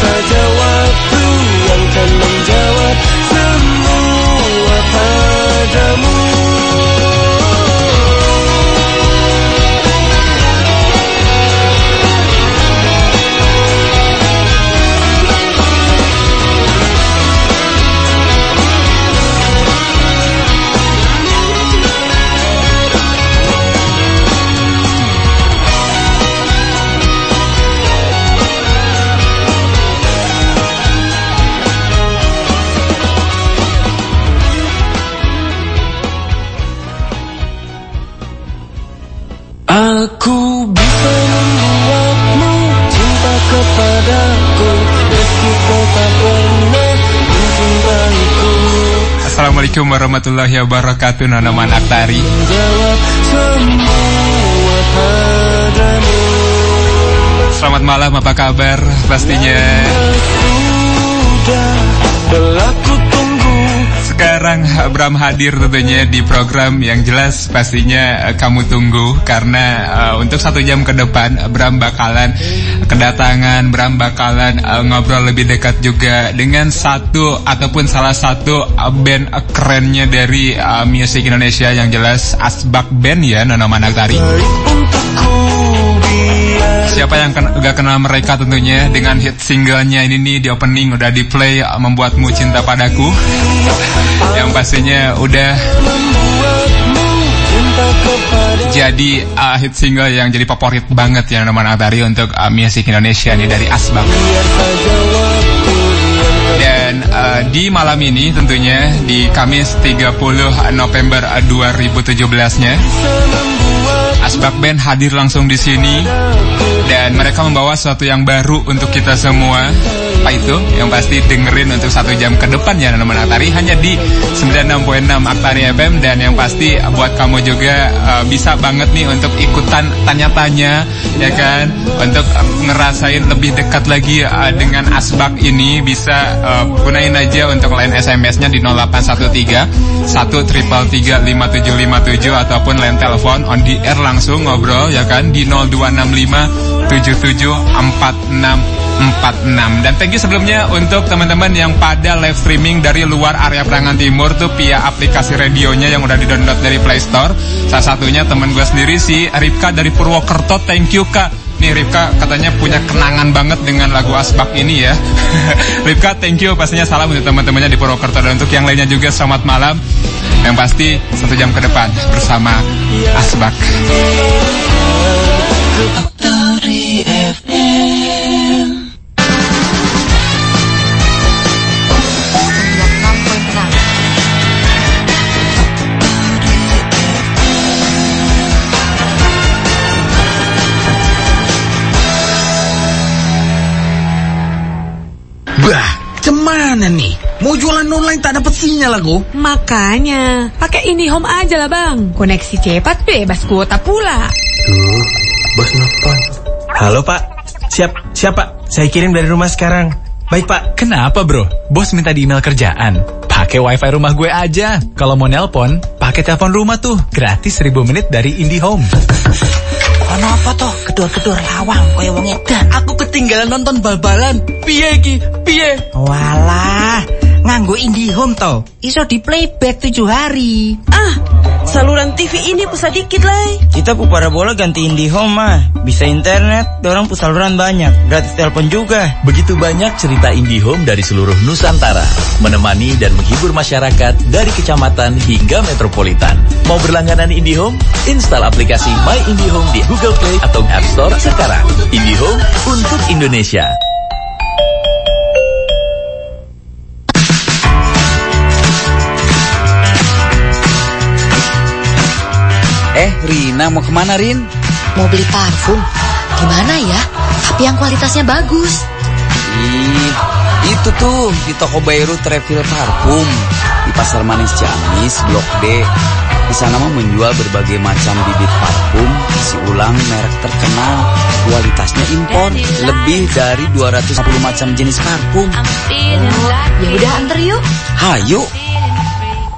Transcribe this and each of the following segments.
saja waktu warahmatullahi wabarakatuh. Nona Manak Tari Selamat malam apa kabar? Pastinya Sekarang Abram hadir tentunya di program. Yang jelas pastinya eh, kamu tunggu Karena eh, untuk satu jam ke depan Abram bakalan kedatangan Abram bakalan eh, ngobrol lebih dekat juga Dengan satu ataupun salah satu band kerennya dari eh, musik Indonesia. Yang jelas Asbak Band ya Nona Manak Tari Untukku biar Siapa yang ken gak kenal mereka tentunya dengan hit singlenya ini nih di opening udah di play membuatmu cinta padaku. Yang pastinya udah jadi uh, hit single yang jadi favorit banget ya nama Natari untuk uh, musik Indonesia nih dari Asbak. Dan uh, di malam ini tentunya di Kamis 30 November uh, 2017-nya Asbak Band hadir langsung di sini dan mereka membawa sesuatu yang baru untuk kita semua. Apa itu? Yang pasti dengerin untuk satu jam ke depan ya teman Aktari hanya di 96.6 Aktari FM dan yang pasti buat kamu juga uh, bisa banget nih untuk ikutan tanya-tanya ya kan? Untuk uh, ngerasain lebih dekat lagi uh, dengan Asbak ini bisa uh, gunain aja untuk line SMS-nya di 0813 1333757 ataupun line telepon on the air langsung ngobrol ya kan? Di 0265 774646 dan thank you sebelumnya untuk teman-teman yang pada live streaming dari luar area Perangan Timur tuh via aplikasi radionya yang udah di-download dari Play Store. Salah satunya teman gue sendiri si Ripka dari Purwokerto. Thank you kak. Nih Ripka katanya punya kenangan banget dengan lagu Asbak ini ya. Ripka thank you. Pastinya salam untuk teman-temannya di Purwokerto. Dan untuk yang lainnya juga selamat malam. Yang pasti satu jam ke depan bersama Asbak Bah, cemana nih? Mau jualan online tak dapat sinyal aku. Makanya, pakai IndiHome aja lah bang. Koneksi cepat bebas kuota pula. Tuh, bos nelfon. Halo pak, siap, siapa? Saya kirim dari rumah sekarang. Baik pak. Kenapa bro? Bos minta di email kerjaan. Pakai wifi rumah gue aja. Kalau mau nelpon, pakai telepon rumah tuh. Gratis 1000 menit dari IndiHome. Ono apa toh? Kedor-kedor lawang kaya wong edan. Aku ketinggalan nonton bal-balan. Piye iki? Piye? Walah, nganggo IndiHome to. Iso di playback tujuh hari. Ah, saluran TV ini pusat dikit lah. Kita pu parabola ganti IndiHome mah. Bisa internet, dorang pu saluran banyak. Gratis telepon juga. Begitu banyak cerita IndiHome dari seluruh Nusantara, menemani dan menghibur masyarakat dari kecamatan hingga metropolitan. Mau berlangganan IndiHome? Install aplikasi My IndiHome di Google Play atau App Store sekarang. IndiHome untuk Indonesia. Rina mau ke mana, Rin? Mau beli parfum. Gimana ya? Tapi yang kualitasnya bagus. Ih, itu tuh di toko Bayrut Refill Parfum di Pasar Manis Ciamis, Blok D. Di sana mah menjual berbagai macam bibit parfum, isi ulang merek terkenal, kualitasnya impor, lebih dari 210 macam jenis parfum. Ya udah anter yuk. Hayu.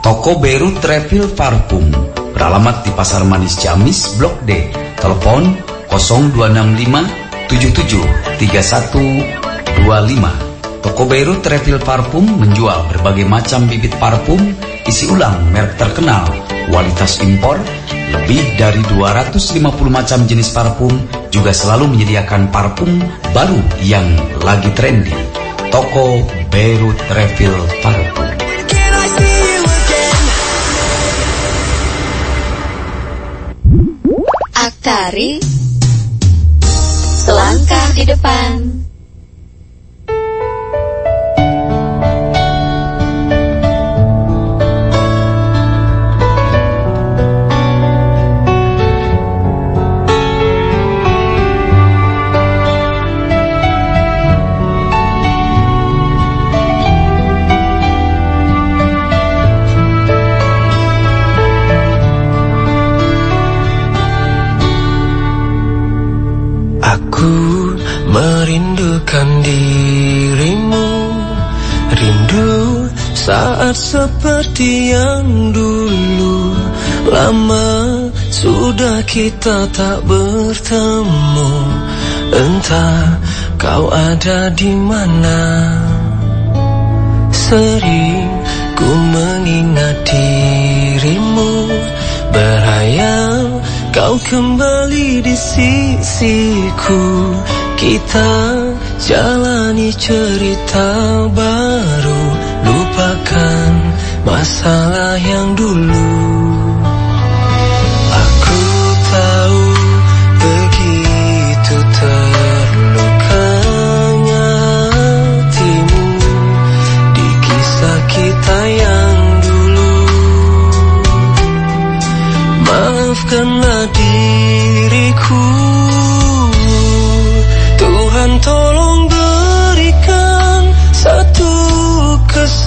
Toko Beirut Refill Parfum beralamat di Pasar Manis Ciamis, Blok D. Telepon 0265 77 31 25. Toko Beirut Refill Parfum menjual berbagai macam bibit parfum isi ulang merek terkenal, kualitas impor, lebih dari 250 macam jenis parfum juga selalu menyediakan parfum baru yang lagi trendy. Toko Beirut Refill Parfum. Aktari. Selangkah di depan saat seperti yang dulu. Lama sudah kita tak bertemu. Entah kau ada di mana. Sering ku mengingat dirimu. Berhayal kau kembali di sisiku. Kita jalani cerita baru Lupakan masalah yang dulu. Aku tahu begitu terlukanya hatimu Di kisah kita yang dulu. Maafkanlah diriku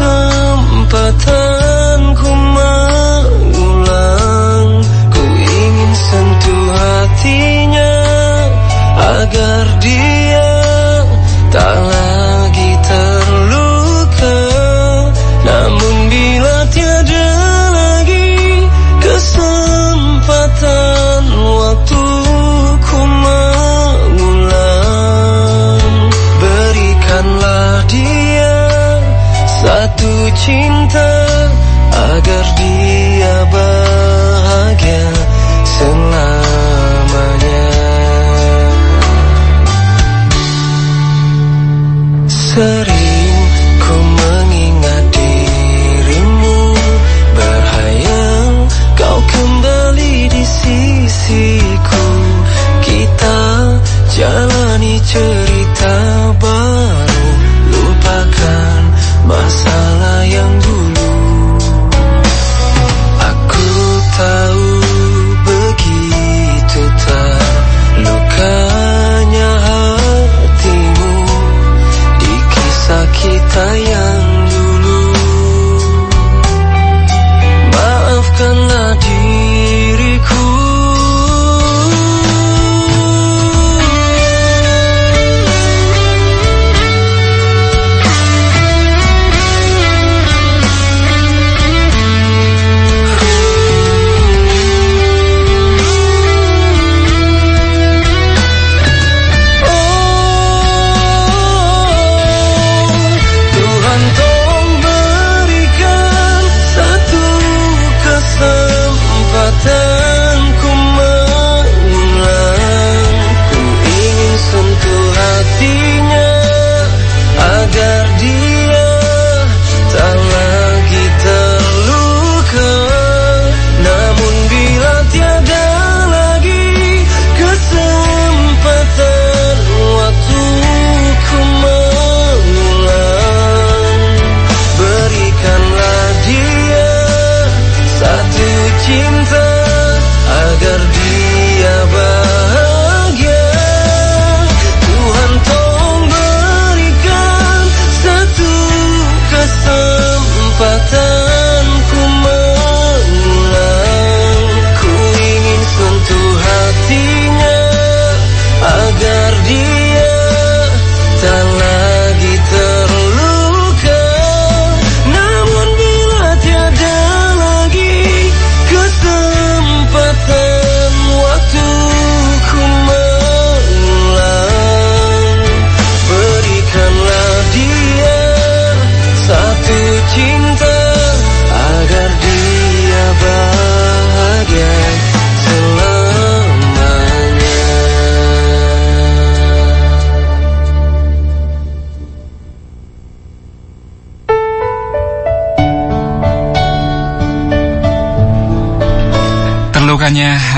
kesempatan cinta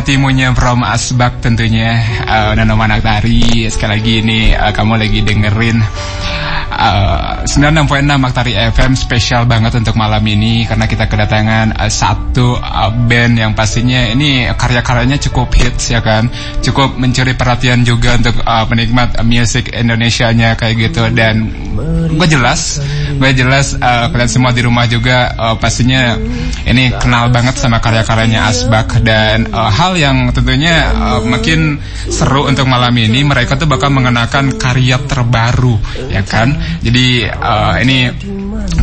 hatimunya Brom Asbak tentunya. Uh, Nano Manaktari sekali lagi ini uh, kamu lagi dengerin uh, 96.6 Maktari FM spesial banget untuk malam ini karena kita kedatangan uh, satu uh, band yang pastinya ini karya-karyanya cukup hits ya kan. Cukup mencuri perhatian juga untuk uh, penikmat uh, musik Indonesianya kayak gitu. Dan gue jelas gue jelas uh, kalian semua di rumah juga uh, pastinya ini kenal banget sama karya-karyanya Asbak. Dan uh, hal yang tentunya uh, makin seru untuk malam ini mereka tuh bakal mengenakan karya terbaru ya kan? Jadi uh, ini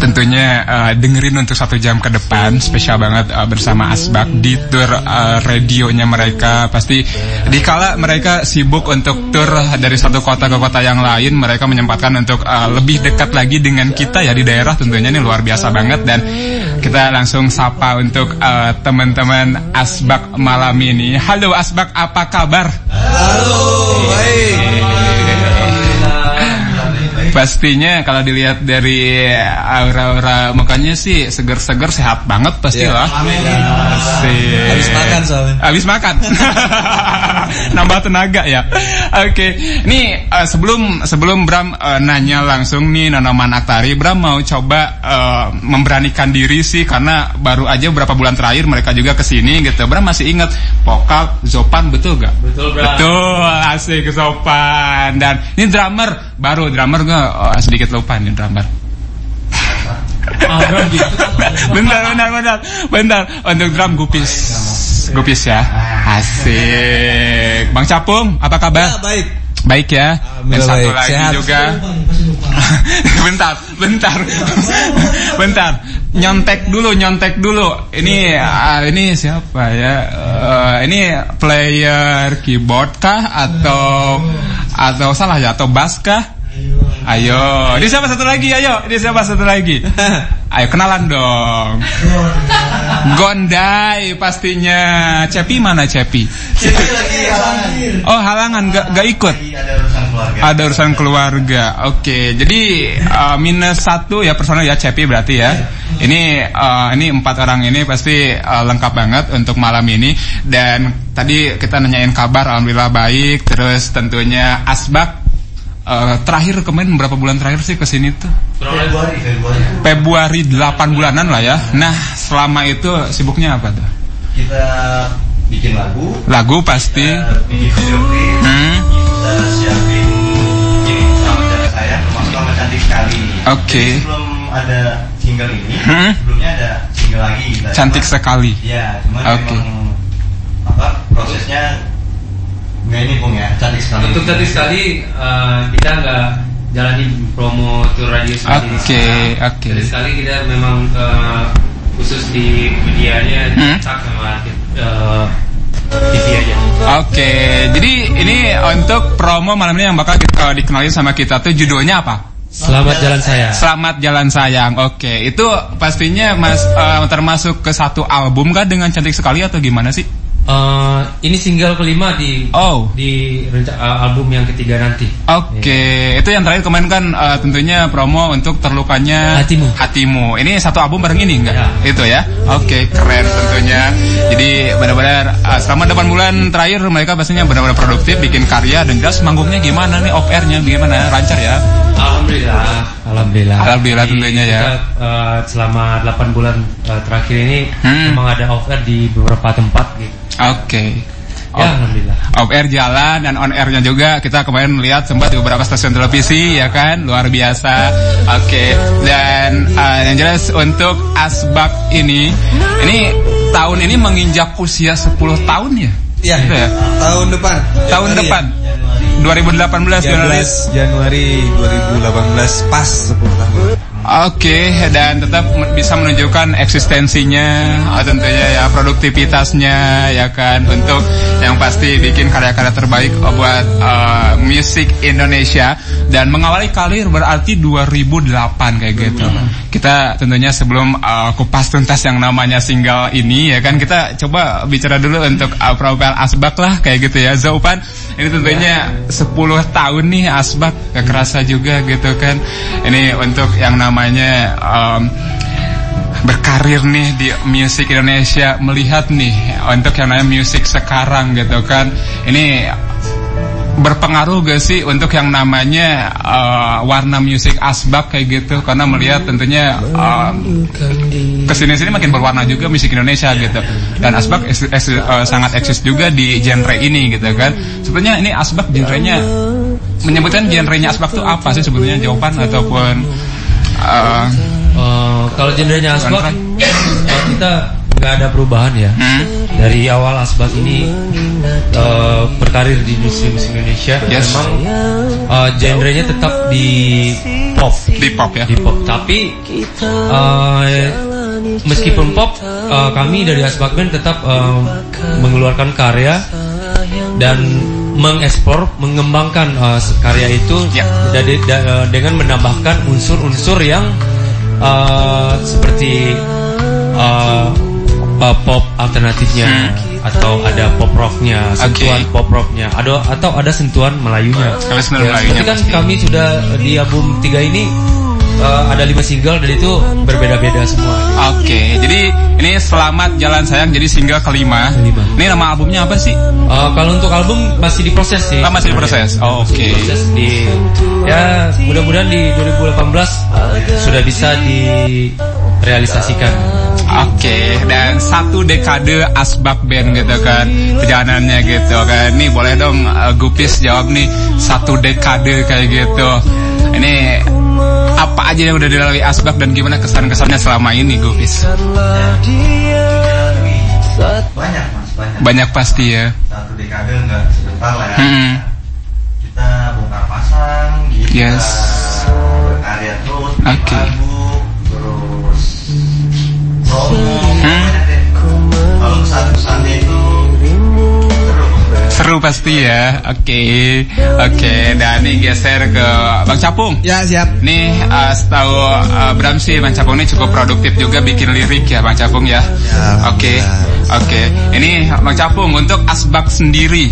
tentunya uh, dengerin untuk satu jam ke depan. Spesial banget uh, bersama Asbak di tour uh, radionya mereka. Pasti dikala mereka sibuk untuk tour dari satu kota ke kota yang lain mereka menyempatkan untuk uh, lebih dekat lagi dengan kita ya di daerah. Tentunya ini luar biasa banget. Dan kita langsung sapa untuk uh, teman-teman Asbak malam ini. Halo Asbak apa kabar? Halo baik Pastinya kalau dilihat dari aura-aura mukanya sih seger-seger sehat banget pasti Ya, lah. amin. Asik. Habis makan soalnya. Habis makan. Nambah tenaga ya. Oke. Nih eh, sebelum sebelum Bram eh, nanya langsung nih Nonoman Aktari, Bram mau coba eh, memberanikan diri sih karena baru aja beberapa bulan terakhir mereka juga ke sini gitu. Bram masih ingat vokal Zopan betul gak? Betul, Bram. Betul, asik Zopan. Dan ini drummer baru drummer gue oh, sedikit lupa nih drummer. bentar, bentar, bentar, bentar. Untuk drum gupis, gupis ya. Asik. Bang Capung, apa kabar? baik. Baik ya. Dan Alhamdulillah satu baik. lagi Sehat. juga. bentar, bentar, bentar. Nyontek dulu, nyontek dulu. Ini, ah, ini siapa ya? Eh, ini player keyboard kah atau atau salah ya? Atau bass kah? Ayo, ini siapa satu lagi? Ayo, ini siapa satu lagi? Ayo kenalan dong. Gondai pastinya. Cepi mana Cepi? Oh halangan, gak, gak ikut. Ada urusan keluarga. Oke, jadi uh, minus satu ya personal ya Cepi berarti ya. Ini uh, ini empat orang ini pasti uh, lengkap banget untuk malam ini. Dan tadi kita nanyain kabar, alhamdulillah baik. Terus tentunya Asbak uh, terakhir kemarin berapa bulan terakhir sih ke sini tuh? Februari, Februari. Februari 8 bulanan lah ya. Nah selama itu sibuknya apa tuh? Kita bikin lagu, Lagu pasti. kita bikin video Hmm. kita siapin ini sama cara saya termasuk sama cantik sekali. Oke. Jadi sebelum ada single ini, Hmm. sebelumnya ada single lagi. Kita Cantik cuma- sekali. Iya, cuman Oke. memang apa prosesnya nggak ini pun ya, cantik sekali. Untuk tadi sekali eh, kita nggak jalanin promo tour radio. Oke, sekarang. oke. Jadi sekali kita memang eh, khusus di medianya Hmm? cetak sama eh, TV aja. Oke, jadi ini untuk promo malam ini yang bakal kita, dikenalin sama kita tuh judulnya apa? Selamat jalan saya. Selamat Jalan Sayang. Oke, itu pastinya Mas eh, termasuk ke satu album kan dengan cantik sekali atau gimana sih? Eh, ini single kelima di Oh. di eh, album yang ketiga nanti. Oke, itu yang terakhir kemarin kan eh, tentunya promo untuk terlukanya Hatimu. Hatimu. Ini satu album bareng ini enggak? Ya. Itu ya. Oke, keren tentunya. Jadi benar-benar eh, selama 8 bulan terakhir mereka pastinya benar-benar produktif bikin karya dan jelas manggungnya gimana nih off airnya gimana? Lancar ya? Alhamdulillah, alhamdulillah. Alhamdulillah Jadi tentunya ya. kita, eh, selama 8 bulan eh, terakhir ini Hmm. memang ada offer di beberapa tempat gitu. Oke. Ya, alhamdulillah. Off air jalan dan on airnya juga kita kemarin lihat sempat di beberapa stasiun televisi ya kan luar biasa. Oke dan eh, yang jelas untuk Asbak ini ini tahun ini menginjak usia 10 tahun ya. Iya. Ya? Tahun depan. Tahun Januari depan. ya? 2018 Januari. 13 Januari 2018 pas 10 tahun. Oke, dan tetap bisa menunjukkan eksistensinya, eh, tentunya ya produktivitasnya, ya kan, untuk yang pasti bikin karya-karya terbaik buat eh, musik Indonesia dan mengawali karir berarti 2008 kayak gitu. Kita tentunya sebelum eh, kupas tuntas yang namanya single ini, ya kan, kita coba bicara dulu untuk eh, profil Asbak lah kayak gitu ya, Zaupan. Ini tentunya 10 tahun nih Asbak, gak kerasa juga gitu kan. Ini untuk yang namanya um, berkarir nih di musik Indonesia. Melihat nih untuk yang namanya musik sekarang gitu kan. Ini berpengaruh gak sih untuk yang namanya uh, warna musik asbak kayak gitu? Karena melihat tentunya uh, ke sini sini makin berwarna juga musik Indonesia gitu. Dan asbak es- es- uh, sangat eksis juga di genre ini gitu kan. Sebenarnya ini asbak genrenya menyebutkan genrenya asbak itu apa sih sebetulnya jawaban ataupun uh, Eh, kalau genrenya asbak eh, kita nggak ada perubahan ya. Dari awal asbak ini eh, berkarir di industri musik Indonesia Yes. memang eh, genrenya tetap di pop. Di pop ya. Di pop. Tapi eh, meskipun pop, eh, kami dari asbak band tetap eh, mengeluarkan karya dan mengeksplor, mengembangkan eh, karya itu dari- da- eh, dengan menambahkan unsur-unsur yang eh, seperti eh, eh, pop alternatifnya atau ada pop rocknya, sentuhan pop rocknya, ada atau ada sentuhan Melayunya. Sentuhan Ya, Melayunya seperti kan pasti. kami sudah di album 3 ini eh, ada lima single dan itu berbeda-beda semua. Oke, jadi ini Selamat Jalan Sayang jadi single kelima. Ini nama albumnya apa sih? Eh, kalau untuk album masih diproses sih. Ah, masih diproses. Oh, Oke. Diproses di ya mudah-mudahan di 2018 sudah bisa direalisasikan. Oke, dan satu dekade asbak band gitu kan perjalanannya gitu kan. Nih boleh dong uh, Gupis jawab nih satu dekade kayak gitu. Ini apa aja yang udah dilalui asbak dan gimana kesan-kesannya selama ini Gupis? Banyak mas, banyak. Banyak pasti ya. Satu dekade nggak sebentar lah ya. Hmm. Kita bongkar pasang, kita Yes. berkarya terus, lagu, promo, Hmm. Seru pasti ya. Oke. Oke, dan nih geser ke Bang Capung. Ya, siap. Nih uh, setahu uh, Bram sih Bang Capung ini cukup produktif juga bikin lirik ya Bang Capung ya. Oke. Oke. Ini Bang Capung untuk Asbak sendiri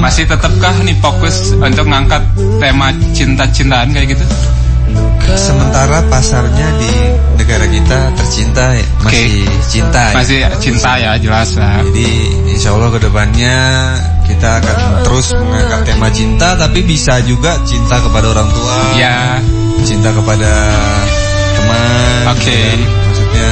masih tetapkah nih fokus untuk ngangkat tema cinta-cintaan kayak gitu? Sementara pasarnya di negara kita tercinta ya, masih cinta ya. Masih cinta ya jelas lah. Jadi insya Allah ke depannya kita akan terus mengangkat tema cinta tapi bisa juga cinta kepada orang tua. Ya. Cinta kepada teman. Oke. ya kan? Maksudnya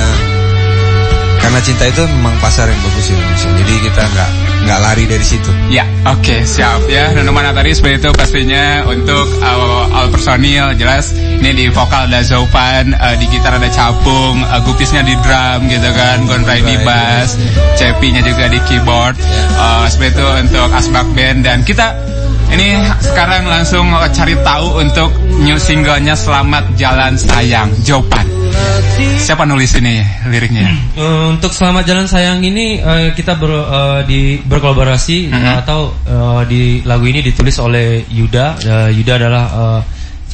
karena cinta itu memang pasar yang bagus di Indonesia. Jadi kita nggak nggak lari dari situ. Ya, oke, siap ya. Dan mana tadi seperti itu pastinya untuk uh, all personil jelas ini di vokal ada Zopan, uh, di gitar ada Capung, uh, Gupisnya di drum gitu kan, Gonpray di bass, Cepinya juga di keyboard. Uh, seperti itu untuk Asbak Band dan kita ini sekarang langsung cari tahu untuk new singlenya Selamat Jalan Sayang, Jopan. Siapa nulis ini liriknya? Eh, untuk Selamat Jalan Sayang ini eh, kita ber, eh, di berkolaborasi Mhm. eh, atau eh, di lagu ini ditulis oleh Yuda. Eh, Yuda adalah eh,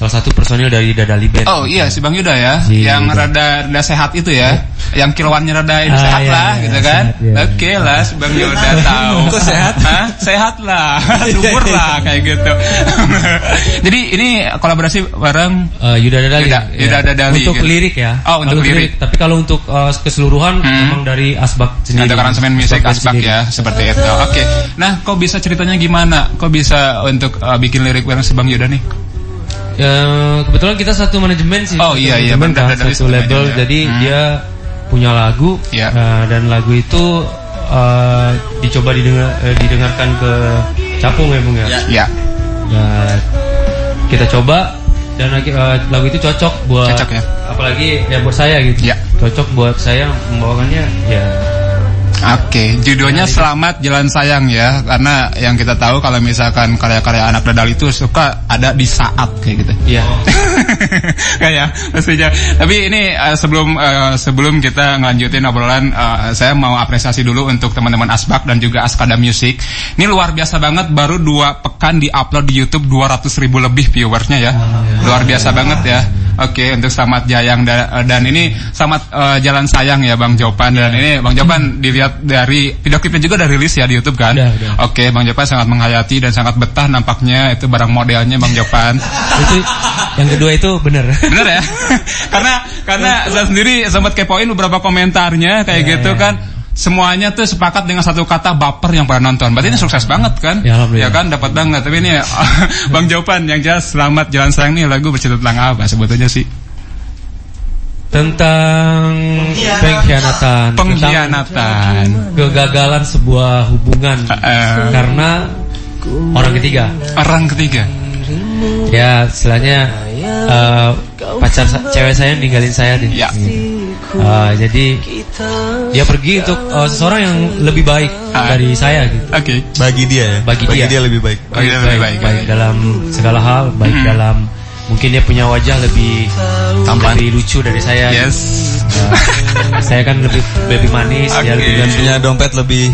salah satu personil dari Dadali Band. Oh iya si Bang Yuda ya, Si yang Yuda. rada rada sehat itu ya, yang kiloannya rada ini Ah, sehat iya, lah iya, gitu kan. sehat, iya. Oke lah si Bang Yuda tahu. Kok sehat? Hah? Sehat lah, subur lah kayak gitu. Jadi ini kolaborasi bareng Eh, Yuda Dadali. Yuda, ya. Yuda Dadali, Untuk gitu. lirik ya. Oh, untuk Kalau lirik. Tapi kalau untuk eh, keseluruhan Hmm. memang dari Asbak sendiri. Untuk aransemen musik asbak sendiri. ya, seperti itu. Oke. Nah, kok bisa ceritanya gimana? Kok bisa untuk uh, bikin lirik bareng si Bang Yuda nih? Ya, kebetulan kita satu manajemen sih. Oh, iya, iya, benar, kan, satu label. manajemen. Jadi Hmm. dia punya lagu Iya. eh, dan lagu itu eh, dicoba didengar, eh, didengarkan ke Capung ya Bung ya. Ya. Dan kita coba dan eh, lagu itu cocok buat Cocok ya? apalagi ya buat saya gitu. Ya. Cocok buat saya membawakannya ya Oke, judulnya Selamat Jalan Sayang ya, karena yang kita tahu kalau misalkan karya-karya anak dadal itu suka ada di saat kayak gitu. Iya. Kayak pastinya. Tapi ini eh, sebelum eh, sebelum kita ngelanjutin obrolan, eh, saya mau apresiasi dulu untuk teman-teman Asbak dan juga Askada Music. Ini luar biasa banget, baru dua pekan di upload di YouTube 200 ribu lebih viewersnya ya. Luar biasa banget ya. Oke, untuk Selamat Jayang da- dan ini Selamat eh, Jalan Sayang ya Bang Jopan dan ini Bang Jopan dilihat dari video klipnya juga udah rilis ya di YouTube kan? Oke, Bang Jopan sangat menghayati dan sangat betah nampaknya itu barang modelnya Bang Jopan. itu yang kedua itu benar. Bener ya? karena karena saya sendiri sempat kepoin beberapa komentarnya kayak Ya, gitu ya. kan. Semuanya tuh sepakat dengan satu kata baper yang pernah nonton. Berarti ini sukses banget kan? Ya, alhamdulillah. kan dapat banget. Tapi ini Bang Jawaban yang jelas selamat jalan sayang nih lagu bercerita tentang apa sebetulnya sih? tentang pengkhianatan, Pengkhianatan. tentang kegagalan sebuah hubungan karena orang ketiga. Orang ketiga. Ya, istilahnya eh, pacar sa- cewek saya ninggalin saya deh. Ya. Eh, jadi dia pergi untuk eh, seseorang yang lebih baik dari saya gitu. Oke. Bagi dia ya. Bagi, Bagi dia. dia lebih baik. Bagi dia lebih baik, baik dalam segala hal, baik Hmm. dalam mungkin dia punya wajah lebih Tampan. lebih lucu dari saya. Yes. Eh, saya kan lebih lebih manis, dia Oke. lebih. Punya dompet lebih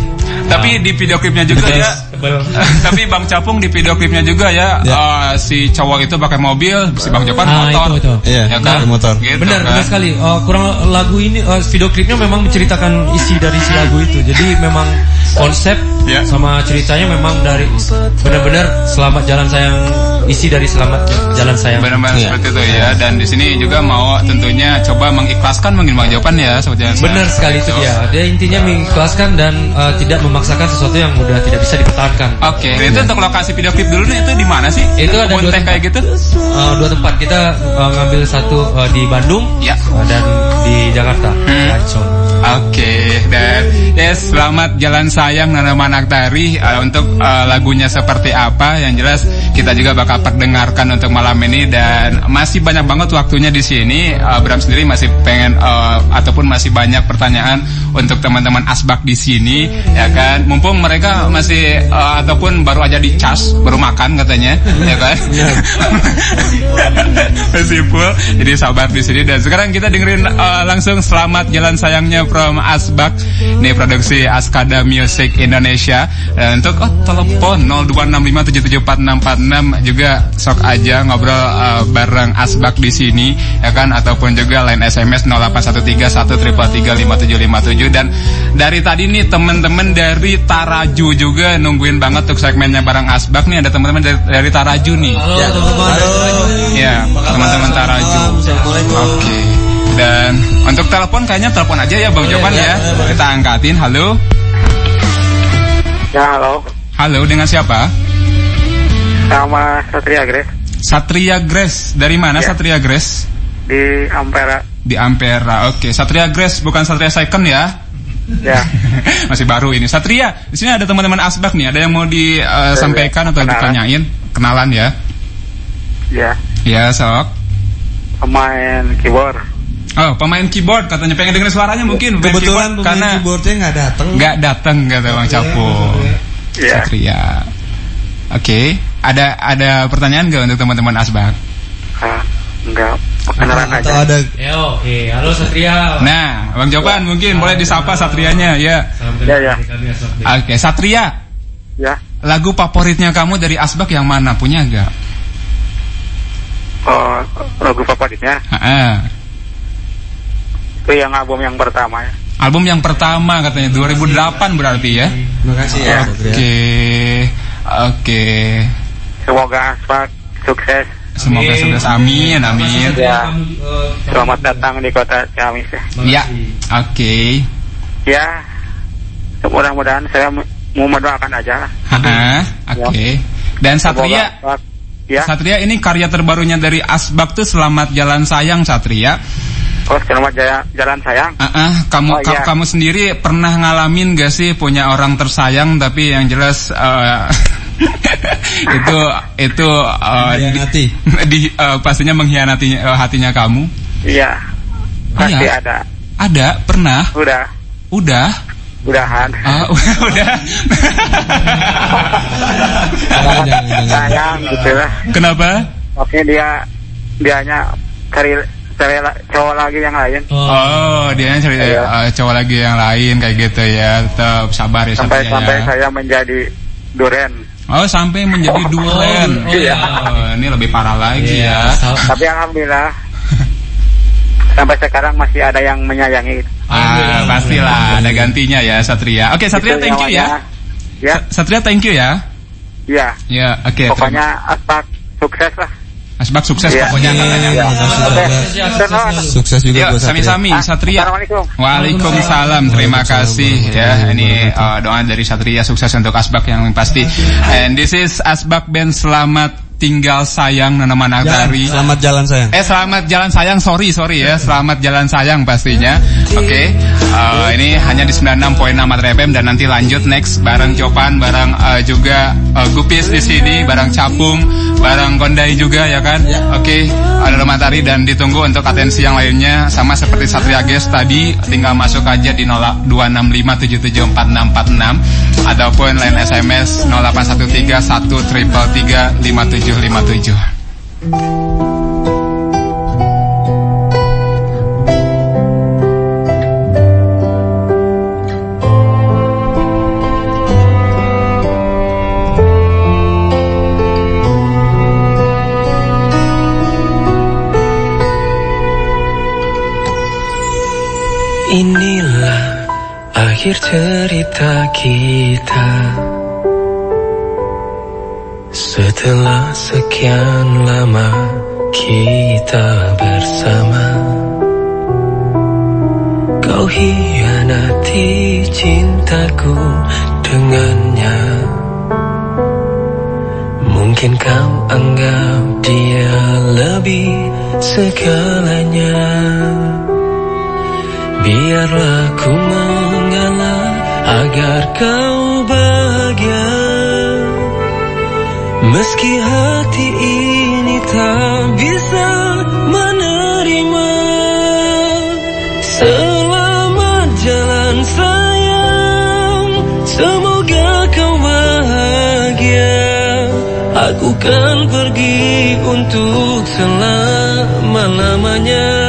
Tapi di video klipnya juga ya. tapi Bang Capung di video klipnya juga ya, eh, si cowok itu pakai mobil, si Bang Japan Ah, motor. itu, itu. Iya, Ya kan? pakai motor. Gitu Benar, kan? benar sekali. Eh, kurang lagu ini eh, video klipnya memang menceritakan isi dari si lagu itu. Jadi memang konsep Ya. sama ceritanya memang dari benar-benar selamat jalan sayang isi dari selamat jalan sayang. Benar-benar Iya. seperti itu ya dan di sini juga mau tentunya coba mengikhlaskan mungkin Bang Jawaban ya jalan sayang. Benar sekali itu dia. Dia intinya mengikhlaskan dan eh, tidak memaksakan sesuatu yang udah tidak bisa dipertahankan. Oke, itu untuk lokasi video klip dulu nih itu di mana sih? Itu ada dua tempat. kayak gitu? Eh, dua tempat kita eh, ngambil satu eh, di Bandung Ya. eh, dan di Jakarta. Ancol. Oke, dan yes, selamat jalan sayang Nana Manaktari uh, untuk uh, lagunya seperti apa yang jelas kita juga bakal perdengarkan untuk malam ini dan masih banyak banget waktunya di sini. Uh, Bram sendiri masih pengen uh, ataupun masih banyak pertanyaan untuk teman-teman asbak di sini, ya kan? Mumpung mereka masih uh, ataupun baru aja dicas, baru makan katanya, ya kan? masih full. Jadi sabar di sini dan sekarang kita dengerin uh, langsung selamat jalan sayangnya from Asbak. Ini produksi Askada Music Indonesia. Dan untuk oh, telepon 02657744646 juga sok aja ngobrol uh, bareng Asbak di sini ya kan ataupun juga line SMS 081313335757 dan dari tadi nih teman-teman dari Taraju juga nungguin banget untuk segmennya bareng Asbak nih ada teman-teman dari, dari Taraju nih. Halo Ya. teman-teman. Ya, teman-teman Taraju. Oke. Dan untuk telepon kayaknya telepon aja ya Bang Jopan ya. Kita angkatin. Halo. Ya halo, Halo, dengan siapa? Sama Satria Grace Satria Grace. Dari mana Satria Grace? di Ampera. Di Ampera. Oke, Satria Grace bukan Satria Second ya. Ya, Masih baru ini. Satria, di sini ada teman-teman Asbak nih. Ada yang mau disampaikan atau Kenalan. ditanyain? Kenalan ya. ya, Ya, sok. pemain keyboard. Oh, pemain keyboard katanya pengen denger suaranya mungkin pemain Kebetulan keyboard pemain karena keyboardnya nggak datang. nggak datang kata Bang Capo. Ya, Satria. Oke, ada ada pertanyaan nggak untuk teman-teman Asbak? ah, enggak, kenalan Atau aja. ada Yo, oke. Halo Satria. Nah, Bang Jopan mungkin boleh disapa Satrianya ya. Salam Ya, ya. dari kami Asok. Oke, Satria. Ya, Lagu favoritnya kamu dari Asbak yang mana? Punya nggak? oh, lagu favoritnya Heeh. itu yang album yang pertama ya. Album yang pertama katanya 2008 berarti ya. Terima kasih ya. Satria. Oke. Oke. Semoga Aspak sukses. Semoga sukses. Amin, amin. Ya, selamat datang di kota Ciamis ya. Ya. Oke. Ya, mudah-mudahan saya mau mendoakan aja. lah. Heeh. Oke. Dan Satria Semoga Aspak, ya, Satria ini karya terbarunya dari Asbak tuh Selamat Jalan Sayang Satria. oh selamat jaya, jalan sayang. Ah, ah, kamu Oh, ka- iya. kamu sendiri pernah ngalamin gak sih punya orang tersayang tapi yang jelas eh, itu itu eh, Mengkhianati. di, di, eh, pastinya mengkhianati eh, hatinya kamu. Iya, pasti Iya. ada. Ada, pernah, Udah, udah. udahan. Ah, udah, udah. sayang gitu lah. Kenapa? Oke dia dianya cari cari la- cowok lagi yang lain Oh, dia cari Iya. eh, cowok lagi yang lain kayak gitu ya. Tetap sabar ya sampai sampai ya. saya menjadi duren. Oh, sampai menjadi duren. oh, iya. Oh, ini lebih parah lagi Iya, ya. Tapi alhamdulillah sampai sekarang masih ada yang menyayangi. Ah, pastilah ada gantinya ya Satria. Oke, Satria Itu thank you ya. Ya, Satria thank you ya. ya. Ya, oke. Pokoknya aspak sukses lah. Asbak sukses Iya. pokoknya katanya. Iya. Oke. Terima Sukses juga Yuk, buat Satria. sami-sami Satria. Assalamualaikum. Waalaikumsalam. Terima kasih ya. Ini uh, doa dari Satria sukses untuk Asbak yang pasti. And this is Asbak Band Selamat Tinggal Sayang Nana Managari. Selamat jalan sayang. Eh selamat jalan sayang, sorry sorry ya, selamat jalan sayang pastinya. Oke, uh, ini hanya di 96.6 Matra FM dan nanti lanjut next bareng Copan, bareng uh, juga uh, Gupis di sini, bareng Capung, bareng Kondai juga ya kan. Oke, ada Matahari dan ditunggu untuk atensi yang lainnya sama seperti Satria Guest tadi, tinggal masuk aja di 0265774646 ataupun line SMS 0813 133 Inilah akhir cerita kita Setelah sekian lama kita bersama. Kau hianati cintaku dengannya. Mungkin kau anggap dia lebih segalanya. Biarlah ku mengalah agar kau bahagia Meski hati ini tak bisa menerima Selamat jalan sayang Semoga kau bahagia. Aku kan pergi untuk selama-lamanya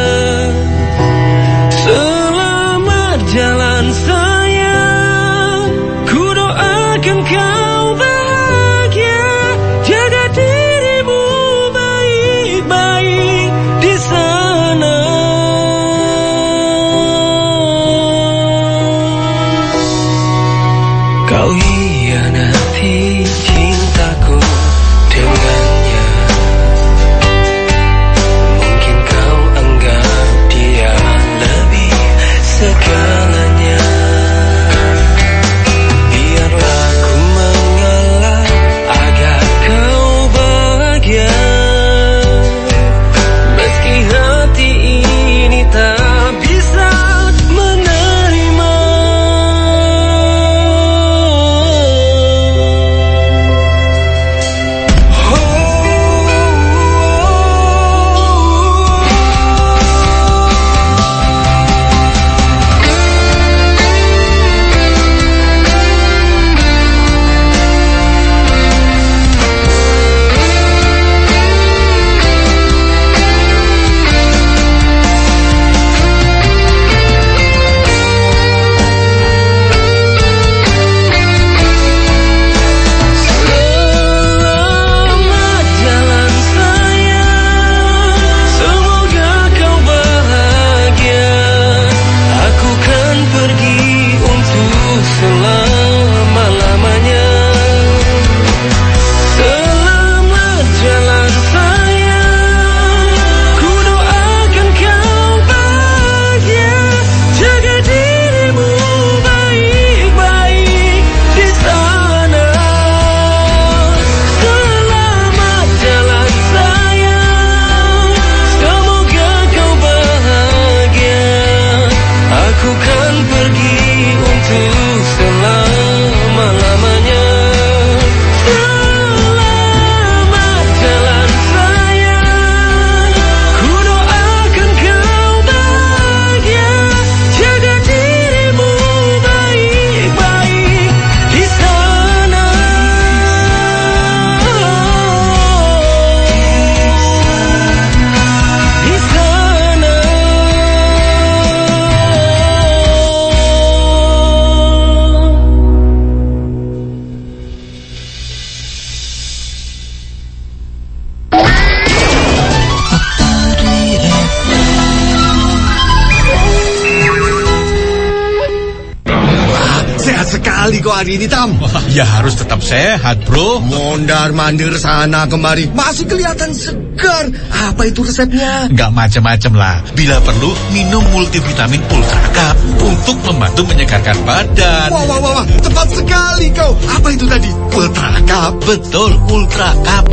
tetap sehat, bro. Mondar mandir sana kemari, masih kelihatan segar. Apa itu resepnya? Nggak macam-macam lah. Bila perlu, minum multivitamin Ultra Cup untuk membantu menyegarkan badan. Wah, wah, wah, wah, tepat sekali kau. Apa itu tadi? Ultra Cup. Betul, Ultra Cup.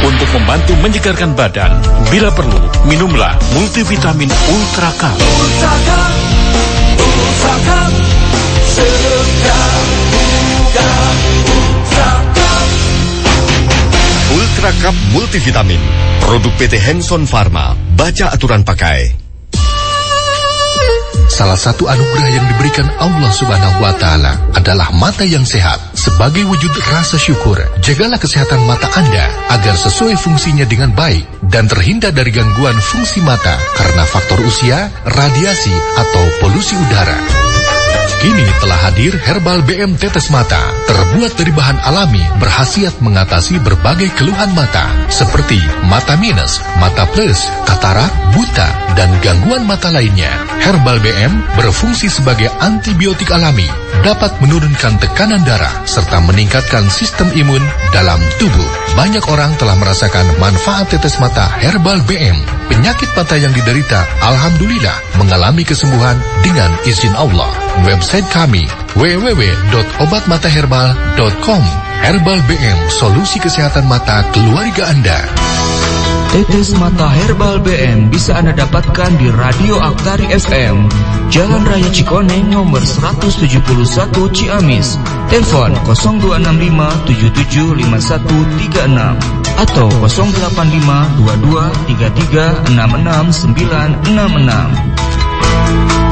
Untuk membantu menyegarkan badan, bila perlu, minumlah multivitamin Ultra Cup. Ultra Cup, Ultra Cup, Cup Multivitamin. Produk PT Hanson Pharma. Baca aturan pakai. Salah satu anugerah yang diberikan Allah Subhanahu wa taala adalah mata yang sehat. Sebagai wujud rasa syukur, jagalah kesehatan mata Anda agar sesuai fungsinya dengan baik dan terhindar dari gangguan fungsi mata karena faktor usia, radiasi, atau polusi udara. Kini telah hadir Herbal BM Tetes Mata, terbuat dari bahan alami, berhasiat mengatasi berbagai keluhan mata, seperti mata minus, mata plus, katarak, buta, dan gangguan mata lainnya. Herbal BM berfungsi sebagai antibiotik alami, dapat menurunkan tekanan darah, serta meningkatkan sistem imun dalam tubuh. Banyak orang telah merasakan manfaat tetes mata Herbal BM. Penyakit mata yang diderita, Alhamdulillah, mengalami kesembuhan dengan izin Allah. Website kami www.obatmataherbal.com Herbal BM, solusi kesehatan mata keluarga Anda. Tetes Mata Herbal BM bisa Anda dapatkan di Radio Aktari FM, Jalan Raya Cikoneng nomor 171 Ciamis. Telepon 0265775136 atau 0852233666.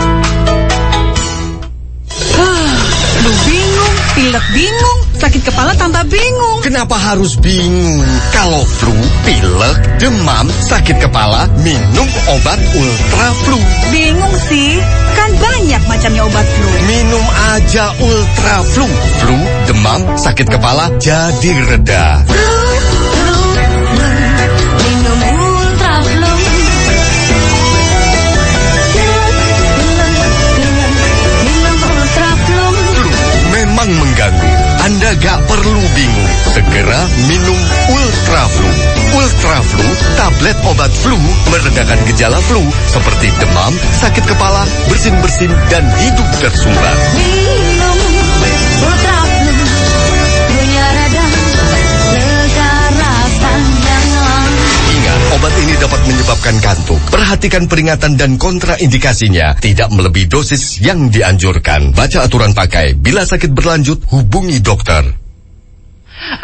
Pilek bingung, sakit kepala tambah bingung. Kenapa harus bingung? Kalau flu, pilek, demam, sakit kepala, minum obat Ultra Flu. Bingung sih, kan banyak macamnya obat flu. Minum aja Ultra Flu. Flu, demam, sakit kepala jadi reda. Minum Anda gak perlu bingung. Segera minum Ultra Flu. Ultra Flu, tablet obat flu meredakan gejala flu seperti demam, sakit kepala, bersin-bersin, dan hidung tersumbat. Minum Ultra obat ini dapat menyebabkan kantuk. Perhatikan peringatan dan kontraindikasinya. Tidak melebihi dosis yang dianjurkan. Baca aturan pakai. Bila sakit berlanjut, hubungi dokter.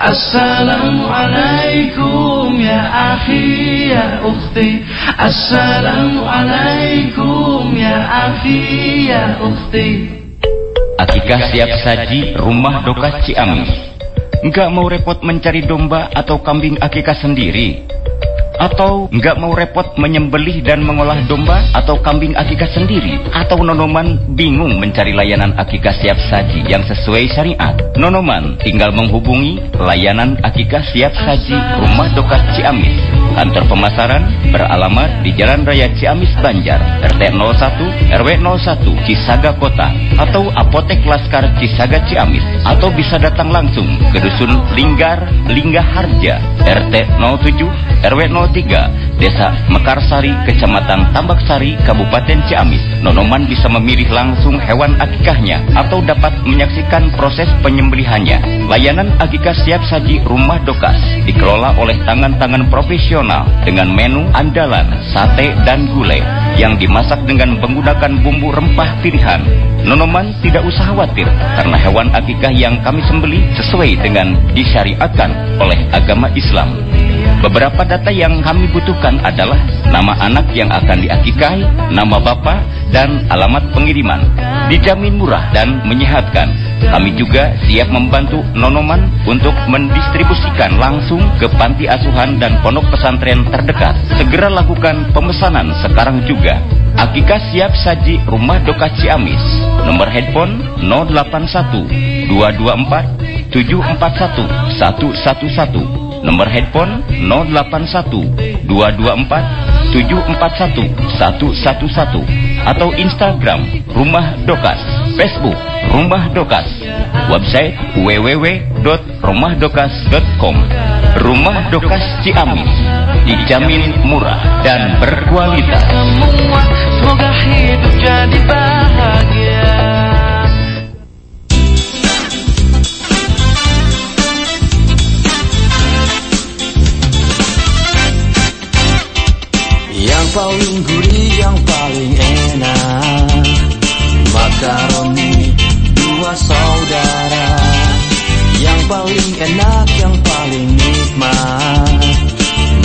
Assalamualaikum ya akhi ya ukhti Assalamualaikum ya akhi ya ukhti Akikah siap saji rumah doka Ciamis. Enggak mau repot mencari domba atau kambing akikah sendiri? Atau enggak mau repot menyembelih dan mengolah domba atau kambing akikah sendiri? Atau Nonoman bingung mencari layanan akikah siap saji yang sesuai syariat? Nonoman tinggal menghubungi layanan akikah siap saji rumah doka Ciamis. Kantor pemasaran beralamat di Jalan Raya Ciamis Banjar, RT 01, RW 01, Cisaga Kota, atau Apotek Laskar Cisaga Ciamis, atau bisa datang langsung ke Dusun Linggar, Linggah Harja, RT 07, RW 03, Desa Mekarsari, Kecamatan Tambak Sari, Kabupaten Ciamis. Nonoman bisa memilih langsung hewan akikahnya atau dapat menyaksikan proses penyembelihannya. Layanan akikah siap saji rumah dokas dikelola oleh tangan-tangan profesional dengan menu andalan, sate dan gulai yang dimasak dengan menggunakan bumbu rempah pilihan. Nonoman tidak usah khawatir karena hewan akikah yang kami sembeli sesuai dengan disyariatkan oleh agama Islam. Beberapa data yang kami butuhkan adalah nama anak yang akan diakikahi, nama bapak, dan alamat pengiriman. Dijamin murah dan menyehatkan. Kami juga siap membantu Nonoman untuk mendistribusikan langsung ke panti asuhan dan pondok pesantren terdekat. Segera lakukan pemesanan sekarang juga. Akikah siap saji rumah doka Ciamis. Nomor handphone 081 224 741 111. Nomor handphone 081 224 741 111 atau Instagram Rumah Dokas, Facebook Rumah Dokas. Website www.rumahdokas.com. Rumah Dokas Ciamis dijamin murah dan berkualitas. Semoga hidup jadi bahagia paling gurih, yang paling enak. Makaroni dua saudara. Yang paling enak, yang paling nikmat.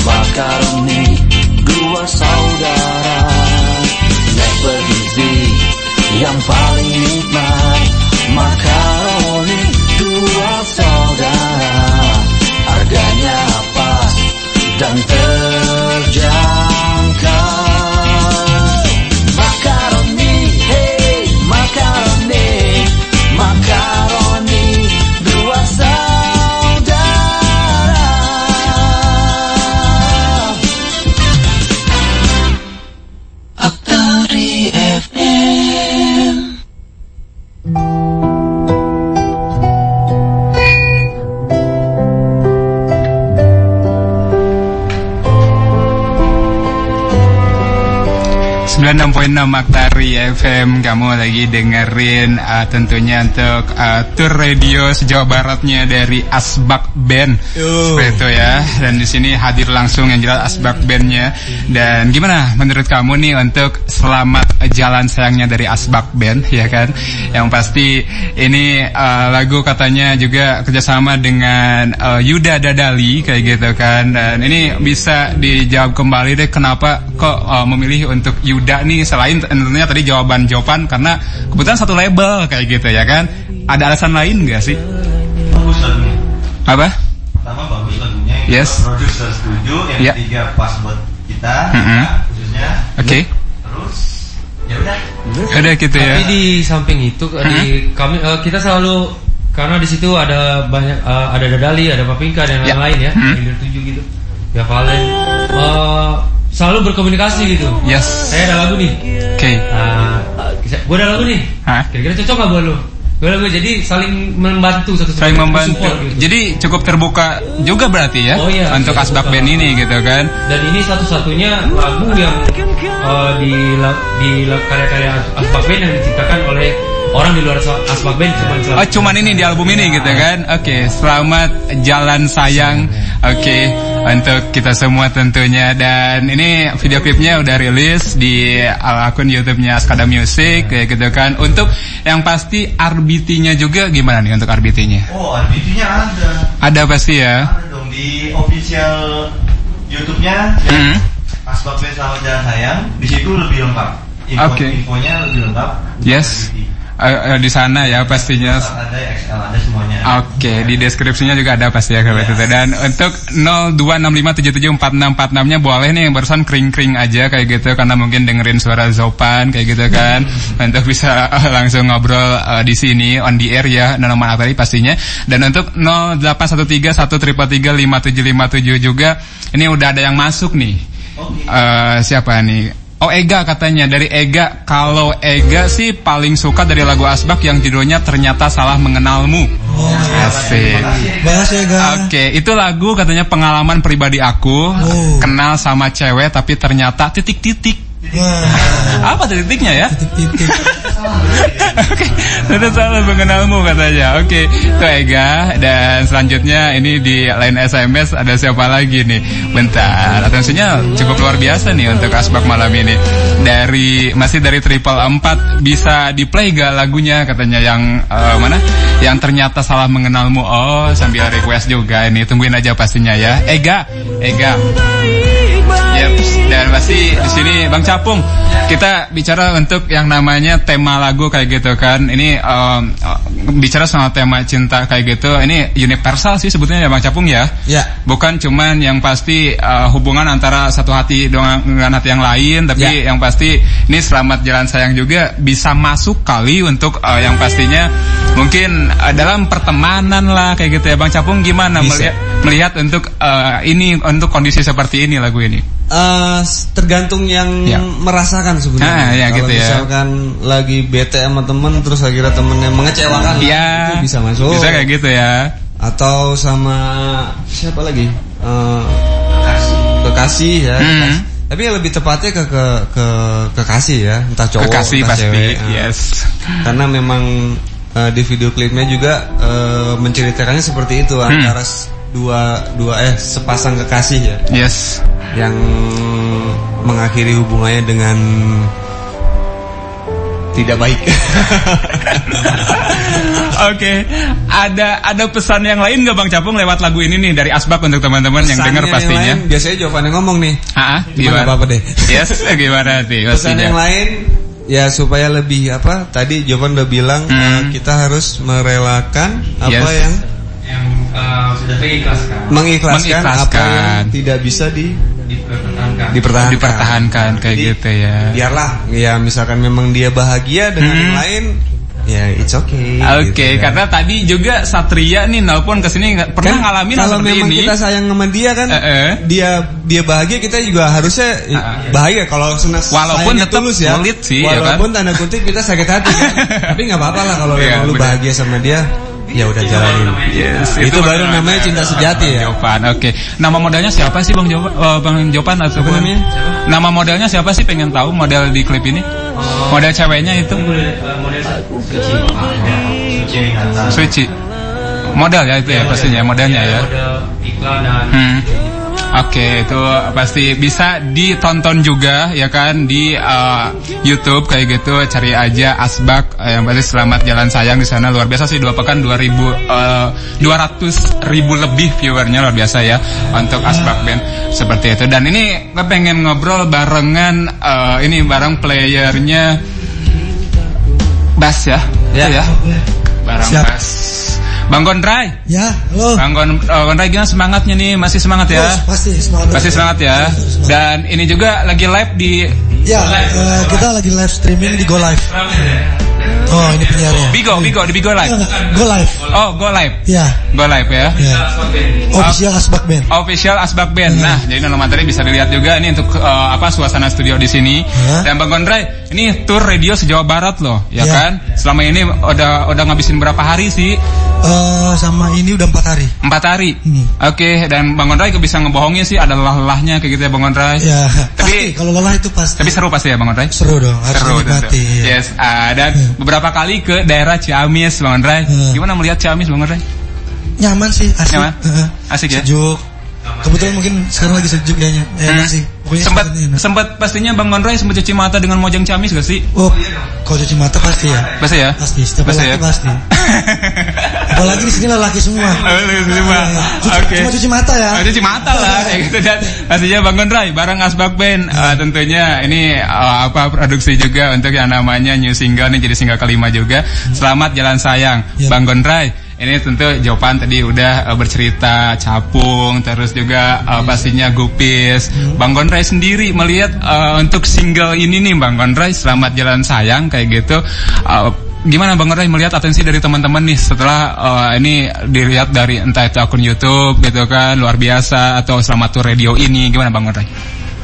Makaroni dua saudara. Nek bergizi yang paling nikmat enam Aktari FM Kamu lagi dengerin uh, tentunya untuk uh, tour radio sejauh baratnya dari Asbak Band. Seperti itu ya. Dan di sini hadir langsung yang jelas Asbak Bandnya. Dan gimana menurut kamu nih untuk selamat jalan sayangnya dari Asbak Band ya kan? Yang pasti ini uh, lagu katanya juga kerjasama dengan uh, Yuda Dadali kayak gitu kan? Dan ini bisa dijawab kembali deh kenapa kok uh, memilih untuk Yuda nih selain tentunya tadi jawaban-jawaban karena kebetulan satu label kayak gitu ya kan ada alasan lain nggak sih Bagus lagunya. apa Pertama bagus lagunya. Yang Yes. Produser setuju. Yang Ya. ketiga pas buat kita. Mm-mm. ya, khususnya. oke Terus ya udah. Udah gitu ya. Tapi di samping itu di kami eh, kita selalu karena di situ ada banyak eh, ada Dadali, ada Papinka dan Ya. lain-lain ya, Hmm. Leader 7 gitu. Ya Valen. Eh, selalu berkomunikasi gitu. Yes. Saya ada lagu nih. Oke. Nah, gue ada lagu nih. Hah? Kira-kira cocok gak buat lu? Gue lagu jadi saling membantu satu sama Saling lain, membantu. support gitu. Jadi cukup terbuka juga berarti ya Oh iya, untuk Asbak. Band ini gitu kan. Dan ini satu-satunya lagu yang eh, di di karya-karya Asbak Band yang diciptakan oleh orang di luar As- Asbak Band cuma Oh cuman ini di album ini gitu kan Oke selamat jalan sayang Oke untuk kita semua tentunya Dan ini video klipnya udah rilis di akun youtube-nya Askada Music kayak gitu kan Untuk yang pasti RBT-nya juga gimana nih untuk RBT-nya? Oh, RBT-nya ada. Ada pasti ya Ada dong di official YouTube-nya. ya. Hmm. Asbab Band Selamat Jalan Sayang. Di situ lebih lengkap. Info, Oke. Infonya lebih lengkap. Yes Eh, di sana ya pastinya Ada XL ada semuanya. Oke, di deskripsinya juga ada pasti ya kayak gitu. Dan untuk 0265774646 nya boleh nih yang barusan kring-kring aja kayak gitu karena mungkin dengerin suara Zopan kayak gitu kan. untuk bisa eh, langsung ngobrol eh, di sini on the air ya Nanoman Atari pastinya. Dan untuk 081313357757 juga ini udah ada yang masuk nih. Eh, siapa nih? Oh Ega katanya dari Ega kalau Ega sih paling suka dari lagu Asbak yang judulnya ternyata salah mengenalmu. Asik. Makasih Ega. Oke, itu lagu katanya pengalaman pribadi aku kenal sama cewek tapi ternyata titik-titik. Apa titik-titiknya ya? Oke, ternyata salah mengenalmu katanya. Oke, itu Ega dan selanjutnya ini di line SMS ada siapa lagi nih? Bentar, atensinya cukup luar biasa nih untuk asbak malam ini. Dari masih dari triple empat bisa di play gak lagunya katanya yang eh, mana? Yang ternyata salah mengenalmu. Oh, sambil request juga ini tungguin aja pastinya ya. Ega, Ega. Yep, dan pasti di sini Bang Capung kita bicara untuk yang namanya tema lagu kayak gitu kan. Ini um, uh, bicara soal tema cinta kayak gitu. Ini universal sih sebetulnya ya Bang Capung ya. Ya. Bukan cuman yang pasti uh, hubungan antara satu hati dengan dengan hati yang lain, tapi yang pasti ini selamat jalan sayang juga bisa masuk kali untuk uh, yang pastinya mungkin uh, dalam pertemanan lah kayak gitu ya Bang Capung gimana Bisa. melihat melihat untuk uh, ini untuk kondisi seperti ini lagu ini? Eh, tergantung yang Ya. merasakan sebenarnya. Ah, ya, Kalau gitu ya. misalkan lagi bete sama temen terus akhirnya temennya mengecewakan, Iya. itu bisa masuk. Bisa kayak gitu ya. Atau sama siapa lagi? Eh, kekasih ya. Hmm. kekasih. Tapi yang lebih tepatnya ke ke ke kekasih ya, entah cowok Kekasih entah pasti, cewek. Eh, yes. Karena memang eh, di video klipnya juga eh, menceritakannya seperti itu Hmm. antara dua dua eh sepasang kekasih ya. Yes. Yang mengakhiri hubungannya dengan tidak baik. Oke, ada ada pesan yang lain nggak Bang Capung lewat lagu ini nih dari Asbak untuk teman-teman yang dengar yang pastinya. lain, biasanya jawabannya ngomong nih. Ah, Gimana apa-apa deh. Yes, gimana sih Pesan pastinya. yang lain ya supaya lebih apa? Tadi Jovan udah bilang eh, kita harus merelakan apa Hmm. Yes. yang yang uh, sudah mengikhlaskan mengikhlaskan, apa Mengikhlaskan. yang tidak bisa di dipertahankan dipertahankan. Dipertahankan kayak Jadi, gitu ya. Biarlah ya misalkan memang dia bahagia dengan Hmm. yang lain ya it's okay. Oke, gitu kan. karena tadi juga Satria nih nelpon ke sini pernah Kan ngalamin kalau seperti memang ini. kita sayang sama dia kan Eh, eh. dia dia bahagia kita juga harusnya eh, bahagia kalau senang Walaupun tetap tulus ya sih, ya walaupun tanda kutip kita sakit hati kan tapi nggak apa-apa lah kalau Iya, memang lu bahagia sama dia ya udah jalanin Yes, itu, baru namanya cinta sejati ya Jopan, oke. Nama modelnya siapa sih Bang Jopan? eh, Bang Jopan atau namanya? Nama modelnya siapa sih pengen tahu model di klip ini? Model ceweknya itu Suci. Model ya itu ya pastinya modelnya ya. model iklan dan Hmm. Oke, itu pasti bisa ditonton juga ya kan di uh, YouTube kayak gitu. Cari aja Asbak eh, yang pasti selamat jalan sayang di sana luar biasa sih dua pekan 2000 uh, 200 ribu lebih viewernya luar biasa ya untuk Asbak Band seperti itu. Dan ini gue pengen ngobrol barengan uh, ini bareng playernya Bass ya, Ya. Ya. Barang Siap. Bass. Bang Gondray. Ya, halo. Bang Gon uh, Gondray gimana semangatnya nih? Masih semangat ya? Terus, pasti semangat. Pasti semangat ya. Dan ini juga lagi live di Ya, eh, kita lagi live streaming di Go Live. Oh, ini penyiarnya. Bigo, Bigo di Bigo live. Go Live. Oh, go live. Ya, Go live ya. ya. Official Asbak Band. Official Asbak Band. Nah, jadi nama materi bisa dilihat juga ini untuk eh, apa suasana studio di sini. Dan Bang Gondray, ini tour radio se-Jawa Barat loh, ya Ya. kan? Selama ini udah udah ngabisin berapa hari sih? Eh, sama ini udah empat hari. Empat hari. Hmm. Oke, dan Bang Gondray bisa ngebohongin sih ada lelah-lelahnya kayak gitu ya Bang Gondray. Ya, Tapi pasti kalau lelah itu pasti. tapi seru pasti ya Bang Gondray. Seru dong, harus Seru ya. Yes, ah, dan beberapa kali ke daerah Ciamis Bang Gondray. Gimana melihat Ciamis Bang Gondray? Nyaman sih, asik. Nyaman? Heeh. Asik ya? Sejuk. Kebetulan mungkin sekarang lagi sejuk kayaknya. Enak sih. Pokoknya Sempat sempat pastinya Bang Gondray sempat cuci mata dengan Mojang Ciamis gak sih? Oh, kalau cuci mata pasti ya. Pasti ya? Pasti, setiap Pasti ya? pasti. Apalagi di sini laki semua. Semua. Cuci- Oke. Cuma cuci mata ya. Oh, cuci mata lah kayak gitu dan pastinya Bang Gondray bareng Asbak Band eh, tentunya ini eh, apa produksi juga untuk yang namanya new single nih jadi single kelima juga. Selamat Jalan Sayang Bang Gondray. Ini tentu jawaban tadi udah eh, bercerita capung terus juga eh, pastinya gupis. Bang Gondray sendiri melihat eh, untuk single ini nih Bang Gondray Selamat Jalan Sayang kayak gitu eh, Gimana Bang Ray melihat atensi dari teman-teman nih setelah eh, ini dilihat dari entah itu akun YouTube gitu kan luar biasa atau Selamat Tour Radio ini gimana Bang Ray?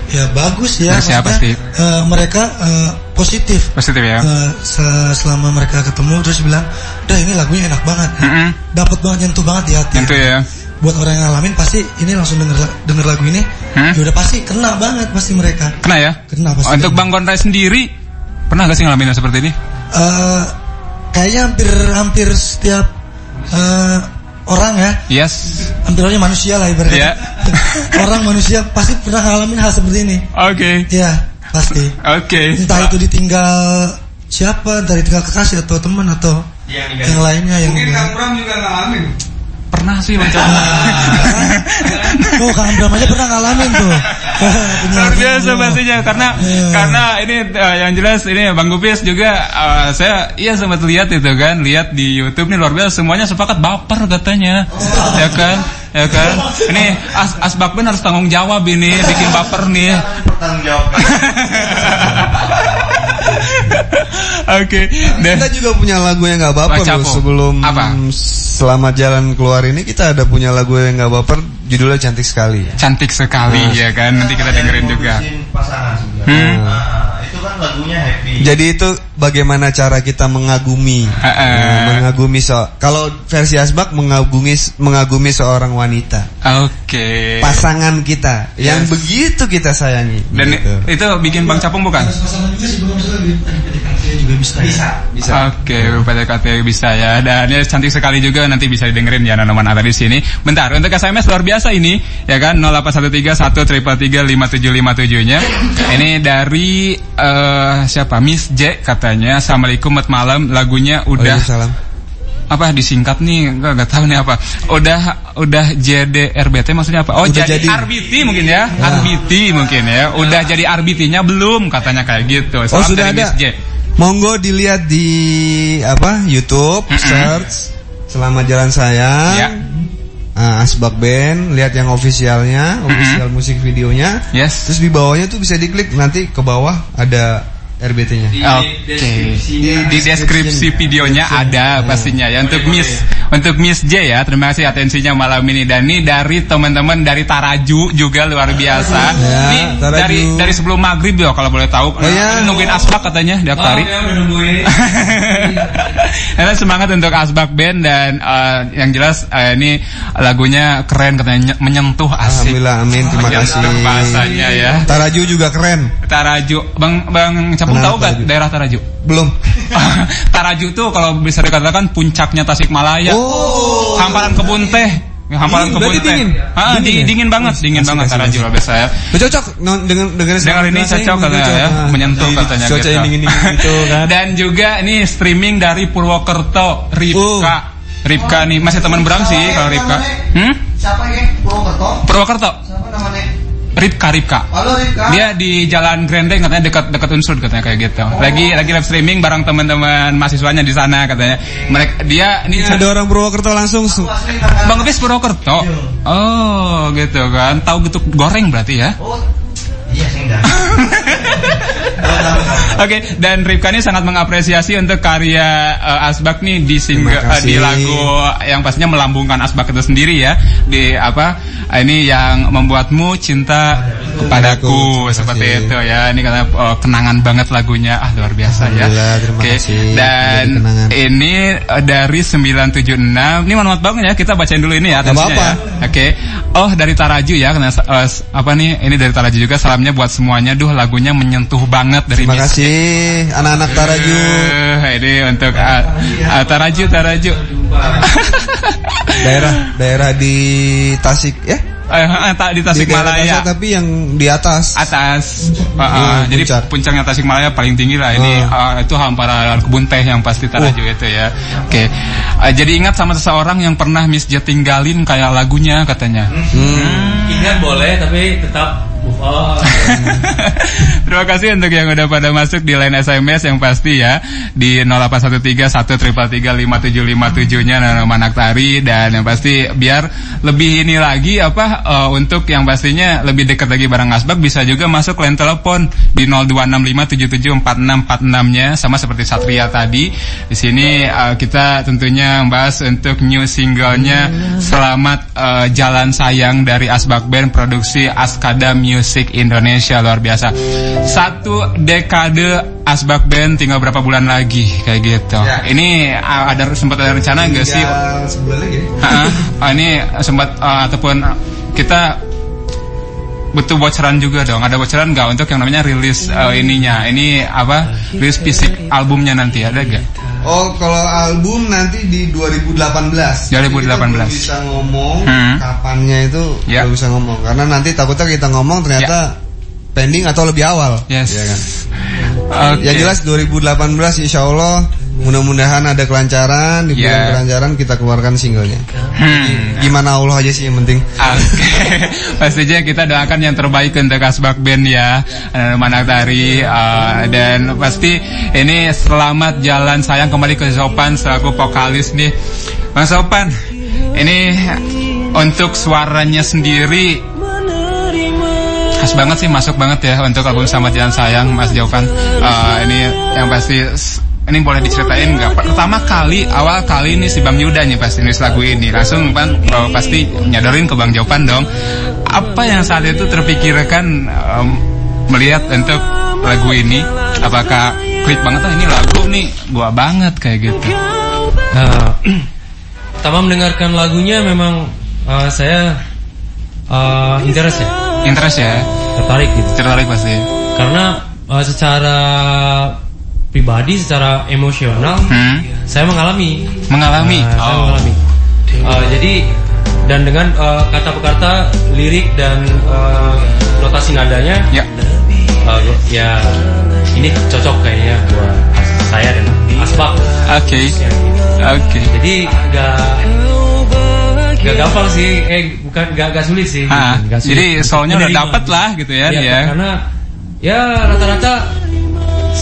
Ya bagus ya. Ya, maksudnya, pasti. eh, mereka eh, positif. Positif ya. Se- selama mereka ketemu terus bilang, "Dah ini lagunya enak banget." Dapat banget nyentuh banget di hati. Tentu ya. Buat orang yang ngalamin pasti ini langsung denger denger lagu ini, Hmm? ya udah pasti kena banget pasti mereka. Kena ya? Kena pasti. Untuk Bang Gondray sendiri pernah gak sih ngalamin yang seperti ini? Eh, kayaknya hampir hampir setiap orang ya, Yes. hampir aja manusia lah ibaratnya. Ya. orang manusia pasti pernah ngalamin hal seperti ini. Oke. Iya, pasti. Oke. Entah itu ditinggal siapa, entah ditinggal kekasih atau teman atau yang, lainnya yang Pram juga ngalamin. Pernah sih macam. Oh, Kang Bram aja pernah ngalamin tuh. Luar biasa pastinya karena karena ini eh, yang jelas ini Bang Gupis juga eh, saya iya sempat lihat itu kan lihat di YouTube nih luar biasa semuanya sepakat baper katanya ya kan ya kan ini As Asbakben harus tanggung jawab ini bikin baper nih Tanggung jawab. Oke dan Kita juga punya lagu yang nggak baper loh sebelum Apa? Selamat Jalan keluar ini kita ada punya lagu yang nggak baper judulnya cantik sekali. Cantik sekali Nah. ya kan. Nanti kita dengerin juga. pasangan sebenarnya. Hmm. Nah, itu kan lagunya happy. Jadi itu bagaimana cara kita mengagumi, Nah, mengagumi so. Kalau versi Asbak mengagumi mengagumi seorang wanita, Oke. pasangan kita yang Yes. begitu kita sayangi. Dan Begitu. itu bikin Bang Capung bukan? Bisa. Bisa. Oke, PDKT bisa ya. Dan ya cantik sekali juga nanti bisa didengerin ya Nanoman ada di sini. Bentar, untuk SMS luar biasa ini ya kan 0813 nya Ini dari eh siapa? Miss J katanya. Assalamualaikum selamat malam. Lagunya udah Waalaikumsalam. apa disingkat nih enggak enggak tahu nih apa. Udah udah JDRBT maksudnya apa? Oh, Udah jadi, jadi. RBT mungkin ya. RBT mungkin ya. Udah jadi RBT-nya belum katanya kayak gitu. Oh Salam sudah dari ada. Miss J. Monggo dilihat di apa YouTube, search Selamat Jalan Sayang. Ya. Ah, Asbak Band, lihat yang ofisialnya, official musik videonya. Yes. Terus di bawahnya tuh bisa diklik nanti ke bawah ada RBT-nya. Oke. Di deskripsi videonya ada pastinya ya untuk Miss untuk Miss J ya. Terima kasih atensinya malam ini dan ini dari teman-teman dari Taraju juga luar biasa. Ya, ini Taraju. dari dari sebelum maghrib ya kalau boleh tahu. Oh, ya. Nungguin asbak katanya di Aktari. Karena semangat untuk Asbak Band dan eh, yang jelas eh, ini lagunya keren katanya ny- menyentuh asik. Alhamdulillah, amin. Terima kasih. bahasanya ya. Taraju juga keren. Taraju, Bang Bang Kenapa tahu gak Taraju? daerah Taraju? Belum. Taraju tuh kalau bisa dikatakan puncaknya Tasikmalaya. Oh. Hamparan kebun teh. Ya, Hamparan Dingin, kebun teh. dingin? Ah, Dingin di- ya? dingin banget, dingin Asik, banget asik, Taraju asik. lah biasa ya. Cocok dengan dengan Dengar ini cocok katanya ya, menyentuh katanya Cuaca gitu. yang dingin-dingin gitu kan. Dan juga ini streaming dari Purwokerto, Ripka. Ripka nih masih teman Bram sih kalau Ripka. Hmm? Siapa ya? Purwokerto? Purwokerto. Siapa namanya? Ripka Ripka. Halo Ripka. Dia di Jalan Grendeng katanya dekat dekat Unsur katanya kayak gitu. Lagi lagi live streaming bareng teman-teman mahasiswanya di sana katanya. Mereka dia ini Ada orang Purwokerto langsung. su- Bang Ngemis Purwokerto. Oh, gitu kan. Tahu gitu goreng berarti ya. Iya, sih enggak. Oke, dan Ripka ini sangat mengapresiasi untuk karya eh, Asbak nih di single eh, di lagu yang pastinya melambungkan Asbak itu sendiri ya. Di apa? Ini yang membuatmu cinta kepadaku seperti itu ya. Ini karena eh, kenangan banget lagunya. Ah, luar biasa ya. Oke. kasih. Dan ini eh, dari 976. Ini manfaat banget ya. Kita bacain dulu ini ya atensinya apa-apa. ya. Oke. Oh, dari Taraju ya. Karena eh, apa nih? Ini dari Taraju juga. Salamnya buat semuanya. Duh, lagunya menyentuh banget dari Terima kasih anak-anak Taraju. Eh, ini untuk uh, uh, Taraju Taraju. Daerah daerah di Tasik ya. Eh, eh, tak di Di daerah Tasikmalaya. Tasik, tapi yang di atas. Atas. Uh, uh, jadi puncak. puncaknya Tasikmalaya paling tinggi lah. Ini uh, itu hamparan kebun teh yang pasti Taraju itu ya. Oke. Uh, jadi ingat sama seseorang yang pernah Miss J tinggalin kayak lagunya katanya. Ingat boleh tapi tetap Terima kasih untuk yang udah pada masuk di line SMS yang pasti ya di 0813 nya nama Manak Tari dan yang pasti biar lebih ini lagi apa eh, untuk yang pastinya lebih dekat lagi barang Asbak bisa juga masuk line telepon di 0265774646 nya sama seperti Satria tadi. Di sini eh, kita tentunya membahas untuk new singlenya Selamat eh, Jalan Sayang dari Asbak Band produksi Askada Music Indonesia luar biasa. Satu dekade Asbak Band tinggal berapa bulan lagi kayak gitu. Ini uh, ada sempat ada rencana nggak sih? Sebulan lagi. Ah, ah, ini sempat uh, ataupun uh, kita butuh bocoran juga dong. Ada bocoran nggak untuk yang namanya rilis uh, ininya? Ini apa? Rilis fisik albumnya nanti ada nggak? Oh, kalau album nanti di 2018. 2018. Kita belum bisa ngomong Hmm. kapannya itu Ya. belum bisa ngomong karena nanti takutnya kita ngomong ternyata pending atau lebih awal. Yes. Iya kan? Oke. Yang jelas 2018 insya Allah mudah-mudahan ada kelancaran di bulan Ya. kelancaran kita keluarkan singlenya. Hmm. Gimana Allah aja sih yang penting. Oke, pastinya kita doakan yang terbaik untuk Asbak Band ya, eh, Manak Tari eh, dan pasti ini selamat jalan sayang kembali ke Sopan selaku vokalis nih, Bang Sopan. Ini untuk suaranya sendiri khas banget sih masuk banget ya untuk album Selamat Jalan Sayang Mas Jovan. Eh, ini yang pasti ini boleh diceritain nggak? Pertama kali, awal kali ini si Bang Yuda nih pasti nulis lagu ini, langsung oh, pasti nyadorin ke Bang Jopan dong. Apa yang saat itu terpikirkan em, melihat untuk lagu ini? Apakah klik banget oh ini lagu nih gua banget kayak gitu? Nah, pertama mendengarkan lagunya memang uh, saya uh, interest ya. Interest ya. Tertarik gitu. Tertarik pasti. Karena uh, secara pribadi, secara emosional, saya mengalami. Mengalami? Saya Oh. mengalami. Uh, jadi dan dengan uh, kata per kata, lirik dan uh, notasi nadanya, ya, ya ini cocok kayaknya buat saya dan Asbak. Oke. Oke. Jadi gak gak gampang sih, eh bukan gak, gak sulit sih. Ah, Gak sulit jadi soalnya udah dapet lah gitu ya, ya. Karena ya rata-rata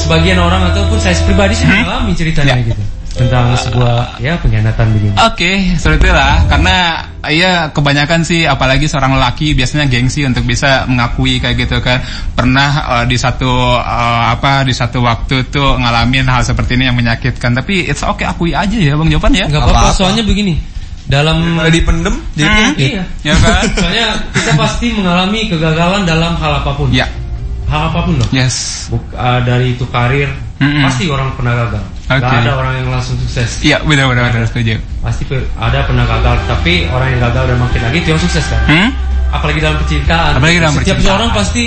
sebagian orang ataupun saya pribadi sih Hmm? mengalami ceritanya Ya. gitu tentang sebuah ya pengkhianatan begini. Oke, seperti itulah. Karena ya kebanyakan sih, apalagi seorang laki biasanya gengsi untuk bisa mengakui kayak gitu kan. Pernah eh, di satu eh, apa di satu waktu tuh ngalamin hal seperti ini yang menyakitkan. Tapi it's okay akui aja ya, bang Jopan ya. Gak apa-apa, soalnya begini. Dalam dipendem, Hmm, Iya. Ya kan? Soalnya kita pasti mengalami kegagalan dalam hal apa pun. Ya. Hal apa pun loh. Yes. Buk- uh, dari itu karir, Mm-mm. pasti orang pernah gagal. Oke. Gak ada orang yang langsung sukses. Iya, benar-benar benar, setuju. Pasti ada pernah gagal, tapi orang yang gagal dan makin lagi itu yang sukses kan. Hmm? Apalagi dalam percintaan. Apalagi dalam Setiap percintaan. seorang pasti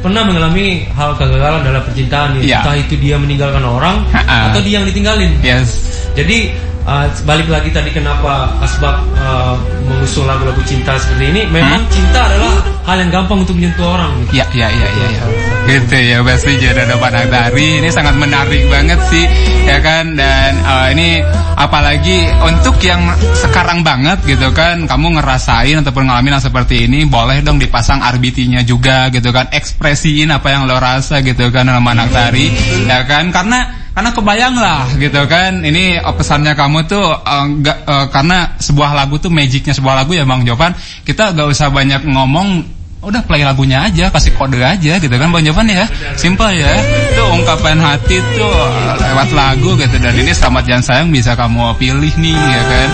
pernah mengalami hal kegagalan dalam percintaan. ya. Iya. Entah itu dia meninggalkan orang Ha-ha. atau dia yang ditinggalin. Yes. Jadi uh, balik lagi tadi kenapa Asbab uh, mengusung lagu-lagu cinta seperti ini. Memang cinta adalah hal yang gampang untuk menyentuh orang. Gitu. Ya, ya, ya, ya, ya. Gitu ya, pasti jadi ada Pak Tari. Ini sangat menarik banget sih, ya kan? Dan eh, ini apalagi untuk yang sekarang banget gitu kan, kamu ngerasain ataupun ngalamin hal seperti ini, boleh dong dipasang RBT-nya juga gitu kan, ekspresiin apa yang lo rasa gitu kan dalam anak tari, ya kan? Karena karena kebayang lah gitu kan. Ini eh, pesannya kamu tuh nggak eh, karena sebuah lagu tuh magicnya sebuah lagu ya bang Jopan kita gak usah banyak ngomong udah play lagunya aja kasih kode aja gitu kan bang Jopan ya. Simple ya. Itu ungkapan hati tuh lewat lagu gitu. Dan ini selamat jangan sayang bisa kamu pilih nih ya kan.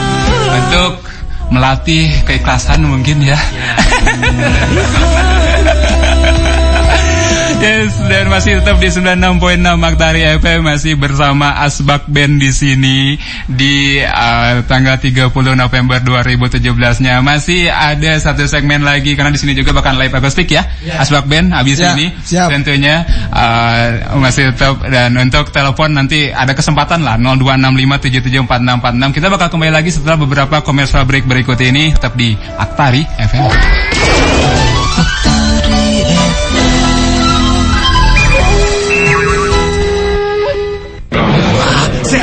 Untuk melatih keikhlasan mungkin ya Yes, dan masih tetap di 96.6 Maktari FM masih bersama Asbak Band di sini di uh, tanggal 30 November 2017-nya. Masih ada satu segmen lagi karena di sini juga bahkan live acoustic ya. Ya. Asbak Band habis Ya, ini siap. tentunya uh, masih tetap dan untuk telepon nanti ada kesempatan lah 0265774646. Kita bakal kembali lagi setelah beberapa commercial break berikut ini tetap di Aktari FM.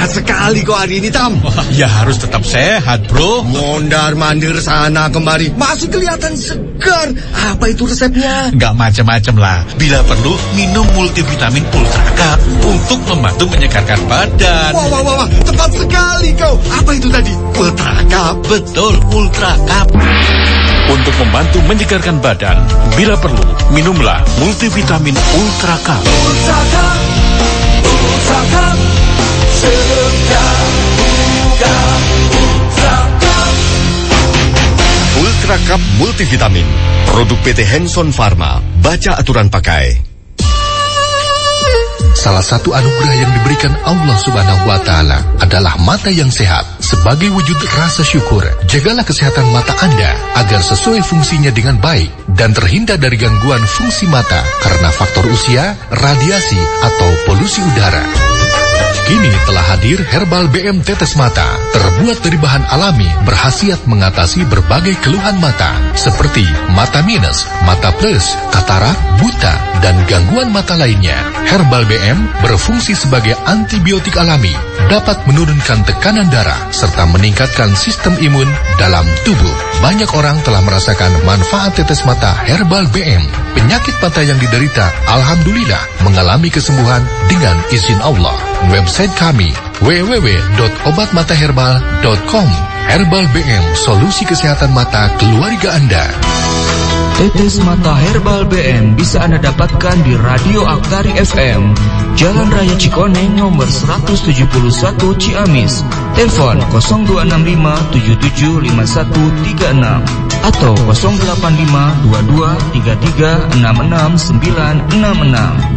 Sehat sekali kok hari ini Tam. Ya harus tetap sehat bro. Mondar mandir sana kemari. Masih kelihatan segar. Apa itu resepnya? Gak macam-macam lah. Bila perlu minum multivitamin Ultra Cup Untuk membantu menyegarkan badan. Wah wah wah, wah. tepat sekali kau. Apa itu tadi? Ultra Cup Betul Ultra Cup Untuk membantu menyegarkan badan Bila perlu minumlah multivitamin Ultra Cup Ultra Cup, Ultra Cup, Ultra Multivitamin. Produk PT Hanson Pharma. Baca aturan pakai. Salah satu anugerah yang diberikan Allah Subhanahu wa taala adalah mata yang sehat. Sebagai wujud rasa syukur, jagalah kesehatan mata Anda agar sesuai fungsinya dengan baik dan terhindar dari gangguan fungsi mata karena faktor usia, radiasi atau polusi udara. Kini telah hadir Herbal BM Tetes Mata, terbuat dari bahan alami, berhasiat mengatasi berbagai keluhan mata, seperti mata minus, mata plus, katarak, buta, dan gangguan mata lainnya. Herbal BM berfungsi sebagai antibiotik alami, dapat menurunkan tekanan darah, serta meningkatkan sistem imun dalam tubuh. Banyak orang telah merasakan manfaat tetes mata Herbal BM. Penyakit mata yang diderita, Alhamdulillah, mengalami kesembuhan dengan izin Allah. Website kami www.obatmataherbal.com Herbal BM, solusi kesehatan mata keluarga Anda. Tetes Mata Herbal BM bisa Anda dapatkan di Radio Aktari FM Jalan Raya Cikoneng nomor 171 Ciamis. Telepon 0265775136 atau 085223366966.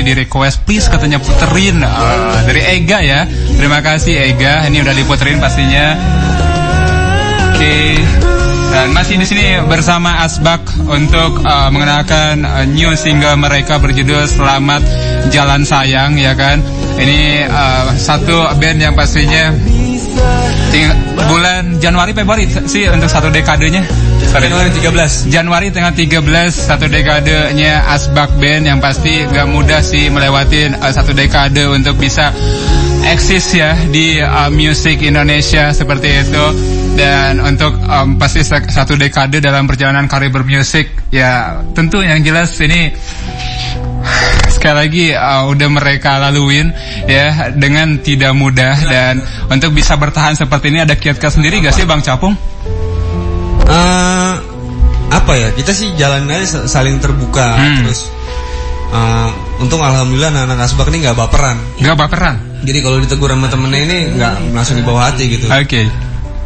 Ini di request please katanya puterin uh, dari Ega ya. Terima kasih Ega. Ini udah diputerin pastinya. Oke. Dan masih di sini bersama Asbak untuk uh, mengenalkan uh, new single mereka berjudul Selamat Jalan Sayang ya kan. Ini uh, satu band yang pastinya bulan Januari Februari sih untuk satu dekadenya. Januari 13. Januari tanggal 13 satu dekadenya Asbak Band yang pasti gak mudah sih melewatin uh, satu dekade untuk bisa eksis ya di uh, musik Indonesia seperti itu dan untuk um, pasti sa- satu dekade dalam perjalanan karir bermusik ya tentu yang jelas ini sekali lagi uh, udah mereka laluin ya dengan tidak mudah dan untuk bisa bertahan seperti ini ada kiat-kiat sendiri gak sih Bang Capung? Eh, apa ya kita sih jalan aja sa- saling terbuka Hmm. terus eh, untung alhamdulillah anak-anak asbak ini nggak baperan Nggak baperan. jadi kalau ditegur sama temennya ini nggak langsung dibawa hati gitu Oke.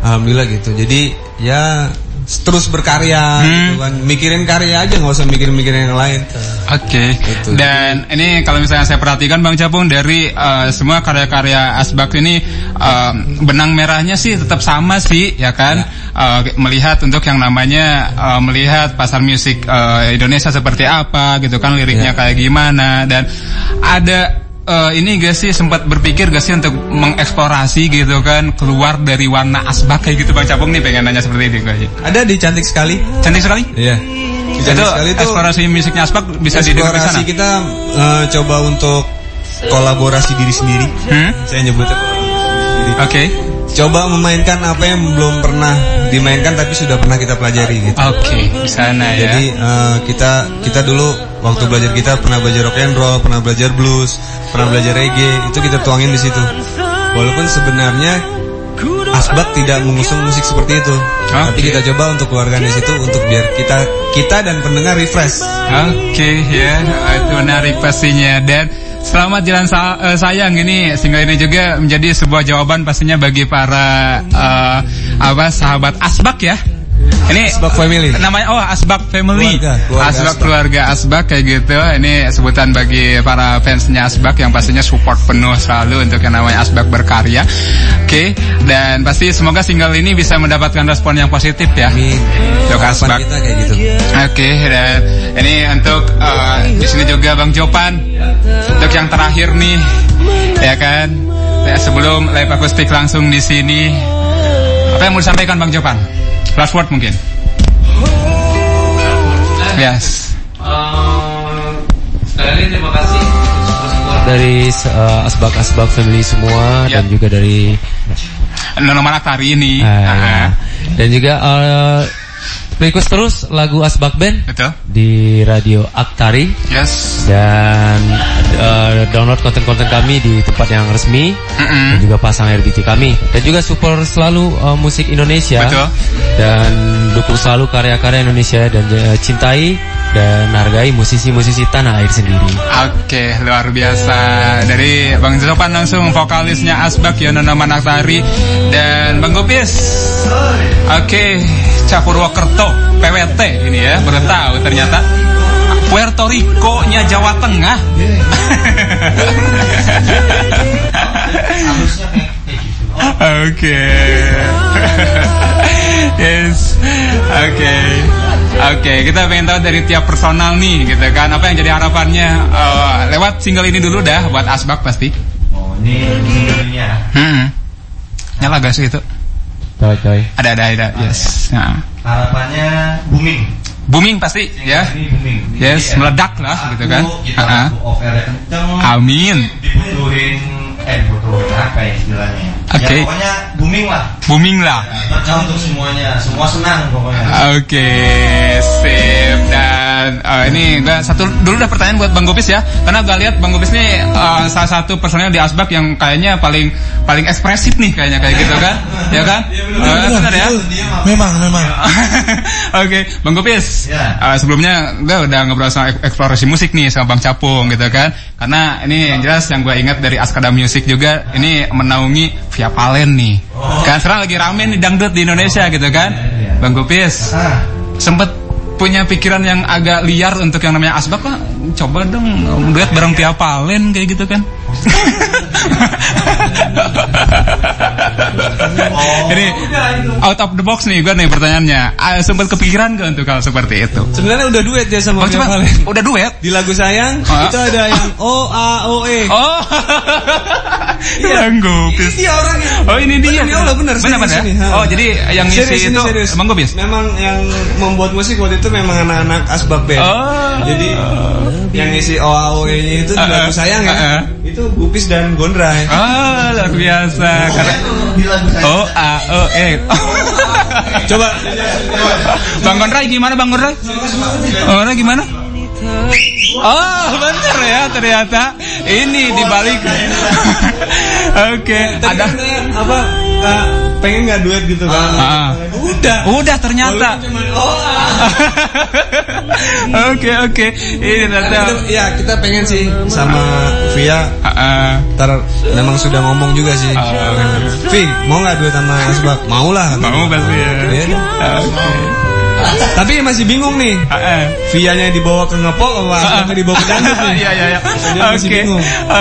alhamdulillah gitu jadi ya terus berkarya Hmm. gitu kan mikirin karya aja nggak usah mikirin-mikirin yang lain Oke. Dan ini kalau misalnya saya perhatikan Bang Capung dari eh, semua karya-karya Asbak ini eh, benang merahnya sih tetap sama sih ya kan. Eh, melihat untuk yang namanya eh, melihat pasar musik eh, Indonesia seperti apa gitu kan liriknya kayak gimana dan ada eh, ini gak sih sempat berpikir gak sih untuk mengeksplorasi gitu kan keluar dari warna asbak kayak gitu Bang Capung nih pengen nanya seperti itu gue aja. ada di cantik sekali Cantik sekali? iya Itu Cantik sekali tuh eksplorasi musiknya asbak bisa didengar di eksplorasi sana. kita eh, coba untuk kolaborasi diri sendiri Hmm? saya nyebutnya Oke. coba memainkan apa yang belum pernah dimainkan tapi sudah pernah kita pelajari gitu Oke, di sana ya. Jadi eh, kita kita dulu waktu belajar kita pernah belajar rock and roll, pernah belajar blues, pernah belajar reggae, itu kita tuangin di situ. Walaupun sebenarnya Asbak tidak mengusung musik seperti itu, tapi kita coba untuk keluarkan di situ untuk biar kita kita dan pendengar refresh. Oke ya, itu menarik pastinya dan selamat jalan sa- eh, sayang ini single ini juga menjadi sebuah jawaban pastinya bagi para eh, apa sahabat Asbak ya. Ini Asbak Family. Namanya oh Asbak Family. Keluarga, keluarga Asbak Asbak. keluarga Asbak kayak gitu. Ini sebutan bagi para fansnya Asbak yang pastinya support penuh selalu untuk yang namanya Asbak berkarya. Oke, dan pasti semoga single ini bisa mendapatkan respon yang positif ya. Untuk Harapan Asbak. kita kayak gitu. Oke, dan ini untuk eh, di sini juga Bang Jopan untuk yang terakhir nih, ya kan? Ya, sebelum live akustik langsung di sini, apa yang mau disampaikan Bang Jopan? Last word mungkin. Yes. sekali lagi terima kasih dari uh, asbak-asbak family semua dan juga dari Nono Malaktari ini. Ah, Ah, ya. dan juga uh, request terus lagu asbak band Betul. di radio Aktari Yes. dan uh, download konten-konten kami di tempat yang resmi dan juga pasang RBT kami dan juga support selalu uh, musik Indonesia Betul. dan dukung selalu karya-karya Indonesia dan uh, cintai dan hargai musisi-musisi tanah air sendiri. Oke, luar biasa. Dari Bang Jopan langsung vokalisnya Asbak Yonono Manaktari dan Bang Gopis. Oke, Capurwokerto, PWT ini ya, baru ternyata. Puerto Rico-nya Jawa Tengah. Oke. yes. Oke. Oke, kita pengen tahu dari tiap personal nih gitu kan. Apa yang jadi harapannya Eh, lewat single ini dulu dah buat Asbak pasti. Oh, ini singlenya. Hmm. Nyala gak sih itu? Coy, coy. Ada ada ada. Yes. Nah. Harapannya booming. Booming pasti ya. Ini booming. Yes, Jadi, meledak lah gitu kan. Kita lagu offer kenceng. Amin. Dibutuhin eh dibutuhin apa ya istilahnya? Oke. Ya pokoknya booming lah. Booming lah. Berkah untuk semuanya, semua senang pokoknya. Oke, sip dan eh, ini gua satu dulu udah pertanyaan buat Bang Gopis ya, karena gua lihat Bang Gopis nih eh, salah satu personel di Asbak yang kayaknya paling paling ekspresif nih kayaknya kayak gitu kan, ya kan? Eh, benar ya? Memang, memang. Oke, Bang Gopis. Ya. eh, sebelumnya gue udah ngobrol sama ek- eksplorasi musik nih sama Bang Capung gitu kan. Karena ini yang jelas yang gue ingat dari Askada Music juga ini menaungi Via Palen nih. Kan sekarang lagi rame nih dangdut di Indonesia gitu kan. Bang Gopis. Sempet punya pikiran yang agak liar untuk yang namanya Asbak lah. Coba dong duet bareng Via Palen kayak gitu kan. Ini out of the box nih gue nih pertanyaannya. Ah, sempat kepikiran gak untuk hal seperti itu? Sebenarnya udah duet ya sama Oh. Udah duet? Di lagu sayang Ah. itu ada yang O A O E. Oh. Gopis. Ini dia orangnya. Oh ini dia. Bener, Allah bener. Bener bener. Oh jadi yang ngisi Serius, itu serius. Bang Gopis. Memang yang membuat musik waktu itu memang anak-anak asbak band. Oh. Jadi yang ngisi O A O E nya itu di Ah, lagu sayang ya. Ah, ah. Itu Gupis dan Gondrai. Ah luar biasa. Karena Oh A O E. Coba Bang Gondrai gimana Bang Gondrai? Oh, Gondrai gimana? Oh, bener ya ternyata. Ini dibalik. Oke, ada apa Kak, pengen nggak duet gitu kan? Ah. Udah. Udah ternyata. Oke oke. Ini ternyata. Kita- ya kita pengen sih sama Via. Ntar memang sudah ngomong juga sih. Vi mau nggak duet sama Asbak? Mau lah. Mau pasti ya. Iya. Tapi masih bingung nih. Vianya dibawa ke ngepop apa Asbaknya dibawa ke dangdut nih? Iya iya iya. Oke.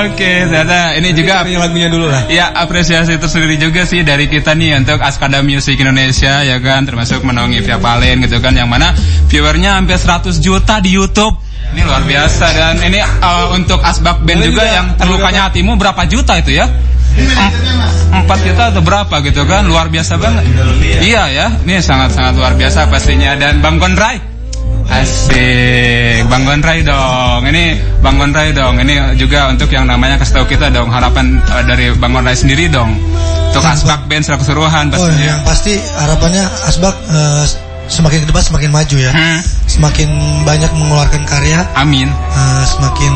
Oke, ternyata ini juga lagunya dulu lah. Ya apresiasi tersendiri juga sih dari kita nih untuk Askada Music Indonesia ya kan termasuk menaungi Via Valen gitu kan yang mana viewernya hampir 100 juta di YouTube. Ini luar biasa dan ini uh, untuk Asbak Band Boleh juga juga, yang boleh terlukanya hatimu berapa juta itu ya? Em- Empat juta atau berapa gitu kan luar biasa banget. Iya ya, ini sangat-sangat luar biasa pastinya dan Bang Gondrai Asik, Bang Gondrai dong. Ini Bang Gondrai dong. Ini juga untuk yang namanya kasih tahu kita dong harapan eh, dari Bang Gondrai sendiri dong. Untuk Asbak Band secara keseluruhan Oh, pastinya. yang pasti harapannya Asbak eh, semakin ke depan semakin maju ya. Semakin banyak mengeluarkan karya, Amin. eh, semakin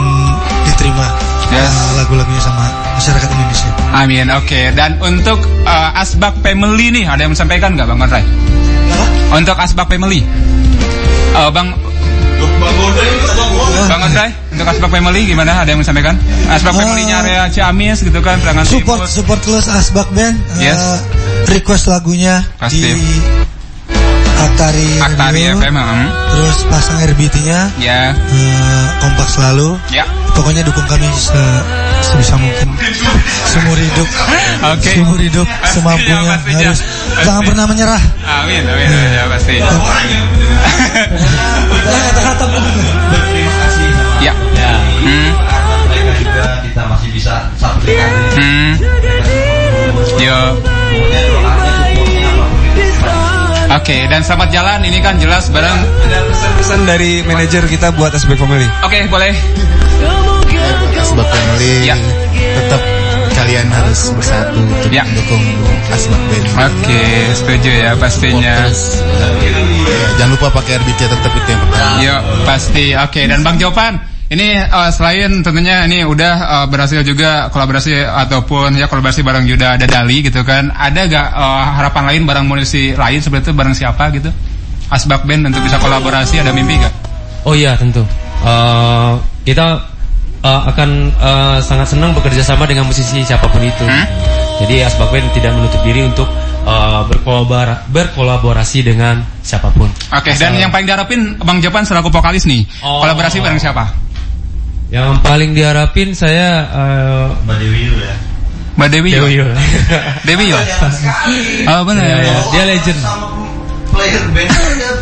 diterima Yes. eh, lagu-lagunya sama masyarakat Indonesia. Amin. Oke. Dan untuk eh, Asbak Family nih ada yang menyampaikan nggak Bang Gondrai? Untuk Asbak Family. Eh, bang Bang Gondrai, untuk Asbak Family gimana? Ada yang menyampaikan? Asbak Eh, Family-nya area Ciamis gitu kan, Support support terus Asbak Band. eh, Yes. request lagunya Pasti. di Aktari, Aktari Radio, FM, hmm. Terus pasang RBT-nya. Ya. eh, kompak selalu. Ya. Pokoknya dukung kami se- sebisa mungkin. Seumur hidup. Oke. Seumur hidup semampunya ya, pastinya. harus Pasti. jangan pernah menyerah. Amin, amin, amin, ya pasti. Ya. Hmm. mereka juga kita masih bisa sampaikan Hmm. Yo. Oke, dan selamat jalan. Ini kan jelas barang. Pesan dari manajer kita buat Asbak Family. Oke, boleh. Asbak Family tetap kalian harus bersatu untuk Ya. mendukung Asbak Band. Oke, setuju ya pastinya. Ya, jangan lupa pakai RBT tetap itu yang pertama. Yo, pasti. Oke, dan Bang Jopan, ini eh, selain tentunya ini udah eh, berhasil juga kolaborasi ataupun ya kolaborasi bareng Yuda ada Dali gitu kan. Ada gak eh, harapan lain bareng musisi lain seperti itu bareng siapa gitu? Asbak Band untuk bisa kolaborasi ada mimpi gak? Oh iya tentu. Eh, kita eh, akan eh, sangat senang bekerja sama dengan musisi siapa pun itu. Jadi Asbak Band tidak menutup diri untuk berkolabora- berkolaborasi dengan siapa pun. Oke, dan Asal- yang paling diharapin Bang Jopan selaku vokalis nih, Oh. kolaborasi bareng siapa? Yang paling diharapin saya eh, Mbak Dewi Yul ya Mbak Dewi Yul. Dewi Yul. Dewi Yul. Oh benar. Iya, iya. Dia legend. player band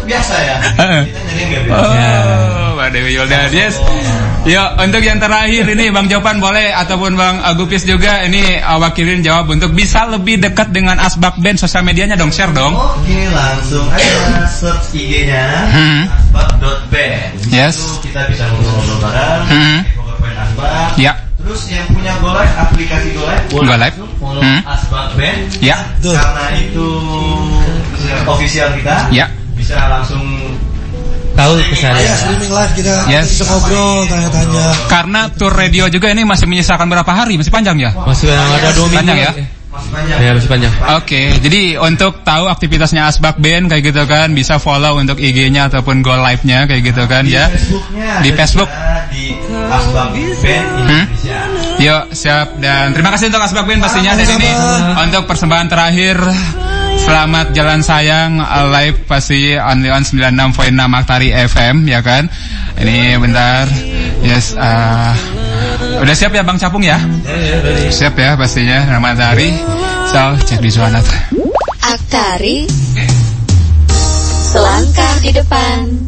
biasa ya Heeh. kita jadi nggak Oh, biasa Mbak Dewi Yulda. Yes. Yo, untuk yang terakhir ini Bang Jopan boleh ataupun Bang Agupis juga ini uh, wakilin jawab untuk bisa lebih dekat dengan Asbak Band sosial medianya dong, share dong. Oke langsung aja search IG-nya Hmm. asbak.band Yes. Itu kita bisa ngobrol-ngobrol bareng Hmm. Asbak Ya. Terus yang punya Go Live, aplikasi Go Live boleh langsung follow Hmm. Asbak Band Ya. Karena itu official kita Ya. Bisa langsung tahu ke saya. Ya, streaming live kita Yes. bisa ngobrol, tanya-tanya. Karena tour radio juga ini masih menyisakan berapa hari? Masih panjang ya? Masih ada dua minggu. Panjang ya? masih panjang Ya masih panjang. Oke, jadi untuk tahu aktivitasnya Asbak Band kayak gitu kan bisa follow untuk IG-nya ataupun Go Live-nya kayak gitu kan ya. Facebooknya Di Facebook. di Asbak Band Hmm? Indonesia Yuk, siap dan terima kasih untuk Asbak Band pastinya dan ini untuk persembahan terakhir Selamat jalan sayang uh, live pasti only on 96.6 Aktari FM ya kan. Ini bentar. Yes, uh, Udah siap ya Bang Capung ya? Siap ya pastinya nama matahari. So, cek di Suanat. Aktari Selangkah di depan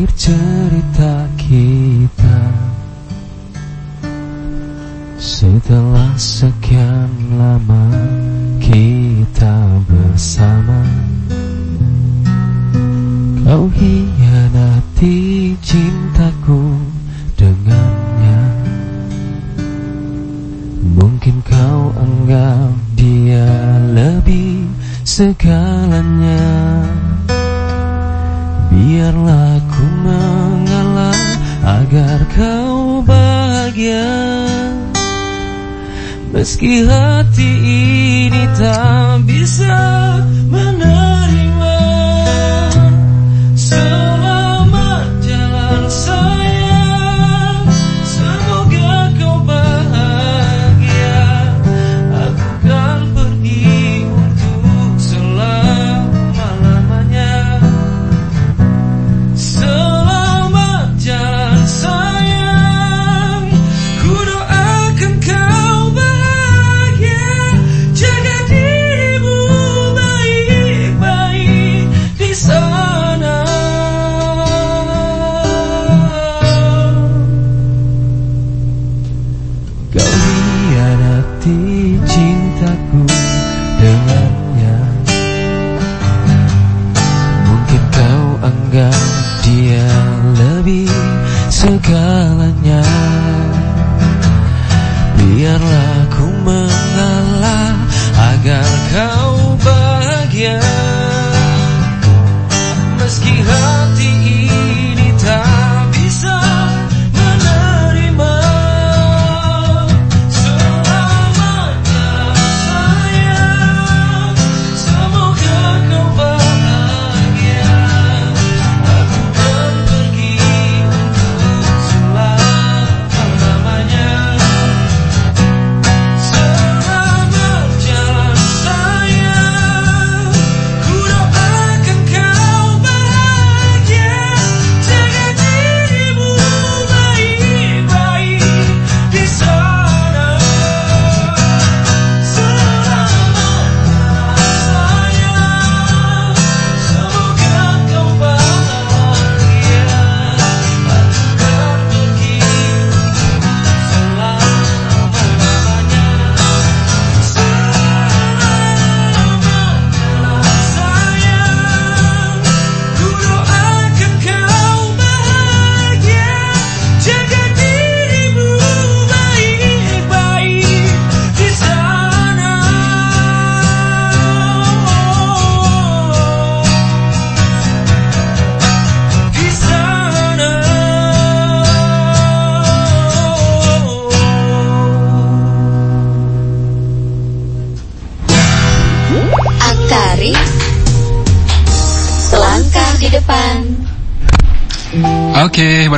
akhir cerita kita. Setelah sekian lama kau anggap dia lebih segalanya. Biarlah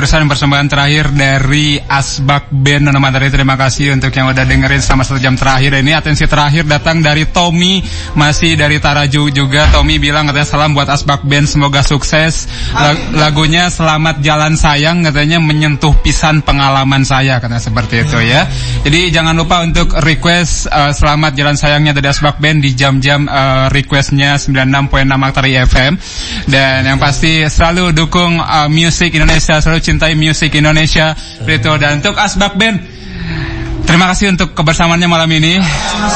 barusan persembahan terakhir dari Asbak Band Nona Matahari. Terima kasih untuk yang udah dengerin selama satu jam terakhir. Ini atensi terakhir datang dari Tommy, masih dari Taraju juga. Tommy bilang katanya salam buat Asbak Band, semoga sukses. La- lagunya Selamat Jalan Sayang katanya menyentuh pisan pengalaman saya, katanya seperti itu ya. Jadi jangan lupa untuk request eh, Selamat Jalan Sayangnya dari Asbak Band di jam-jam eh, requestnya 96.6 Aktari FM. Dan yang pasti selalu dukung eh, musik Indonesia, selalu cintai musik Indonesia. Begitu dan untuk Asbak Band Terima kasih untuk kebersamaannya malam ini.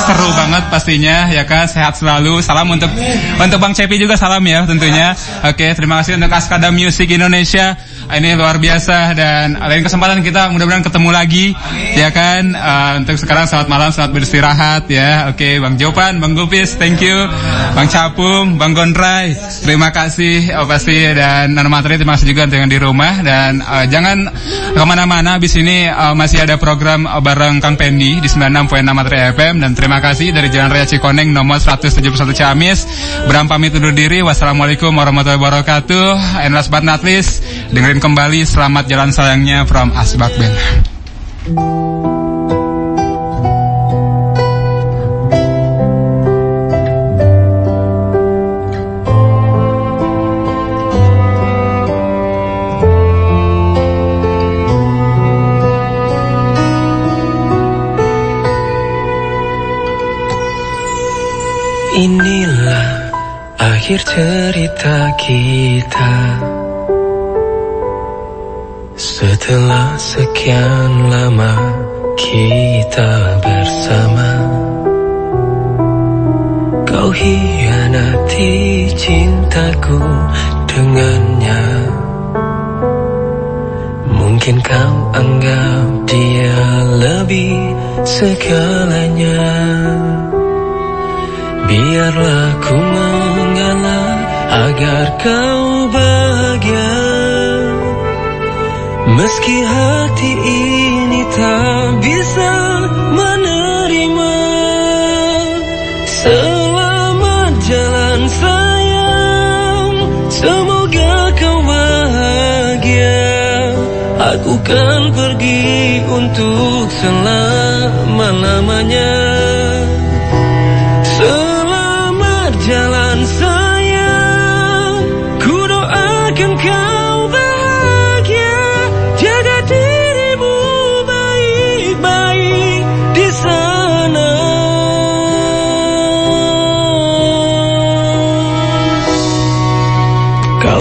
Seru banget pastinya ya kan. Sehat selalu. Salam untuk untuk Bang Cepi juga salam ya tentunya. Oke, terima kasih untuk Askada Music Indonesia. Ini luar biasa dan lain kesempatan kita mudah-mudahan ketemu lagi ya kan. Eh, untuk sekarang selamat malam, selamat beristirahat ya. Oke, Bang Jopan, Bang Gupis, thank you. Bang Capung, Bang Gondrai, terima kasih oh, pasti dan Nana Materi terima kasih juga untuk yang di rumah dan eh, jangan ke mana-mana. Abis ini eh, masih ada program eh, bareng bareng Kang Pendi di 96.6 Matre FM dan terima kasih dari Jalan Raya Cikoneng nomor 171 Ciamis. Bram pamit undur diri. Wassalamualaikum warahmatullahi wabarakatuh. And last but not least, dengerin kembali Selamat Jalan Sayangnya from Asbak Band. Akhir cerita kita. Setelah sekian lama kita bersama Kau hianati cintaku dengannya. Mungkin kau anggap dia lebih segalanya. Biarlah ku mengalah agar kau bahagia. Meski hati ini tak bisa menerima Selamat jalan sayang. Semoga kau bahagia. Aku kan pergi untuk selama-lamanya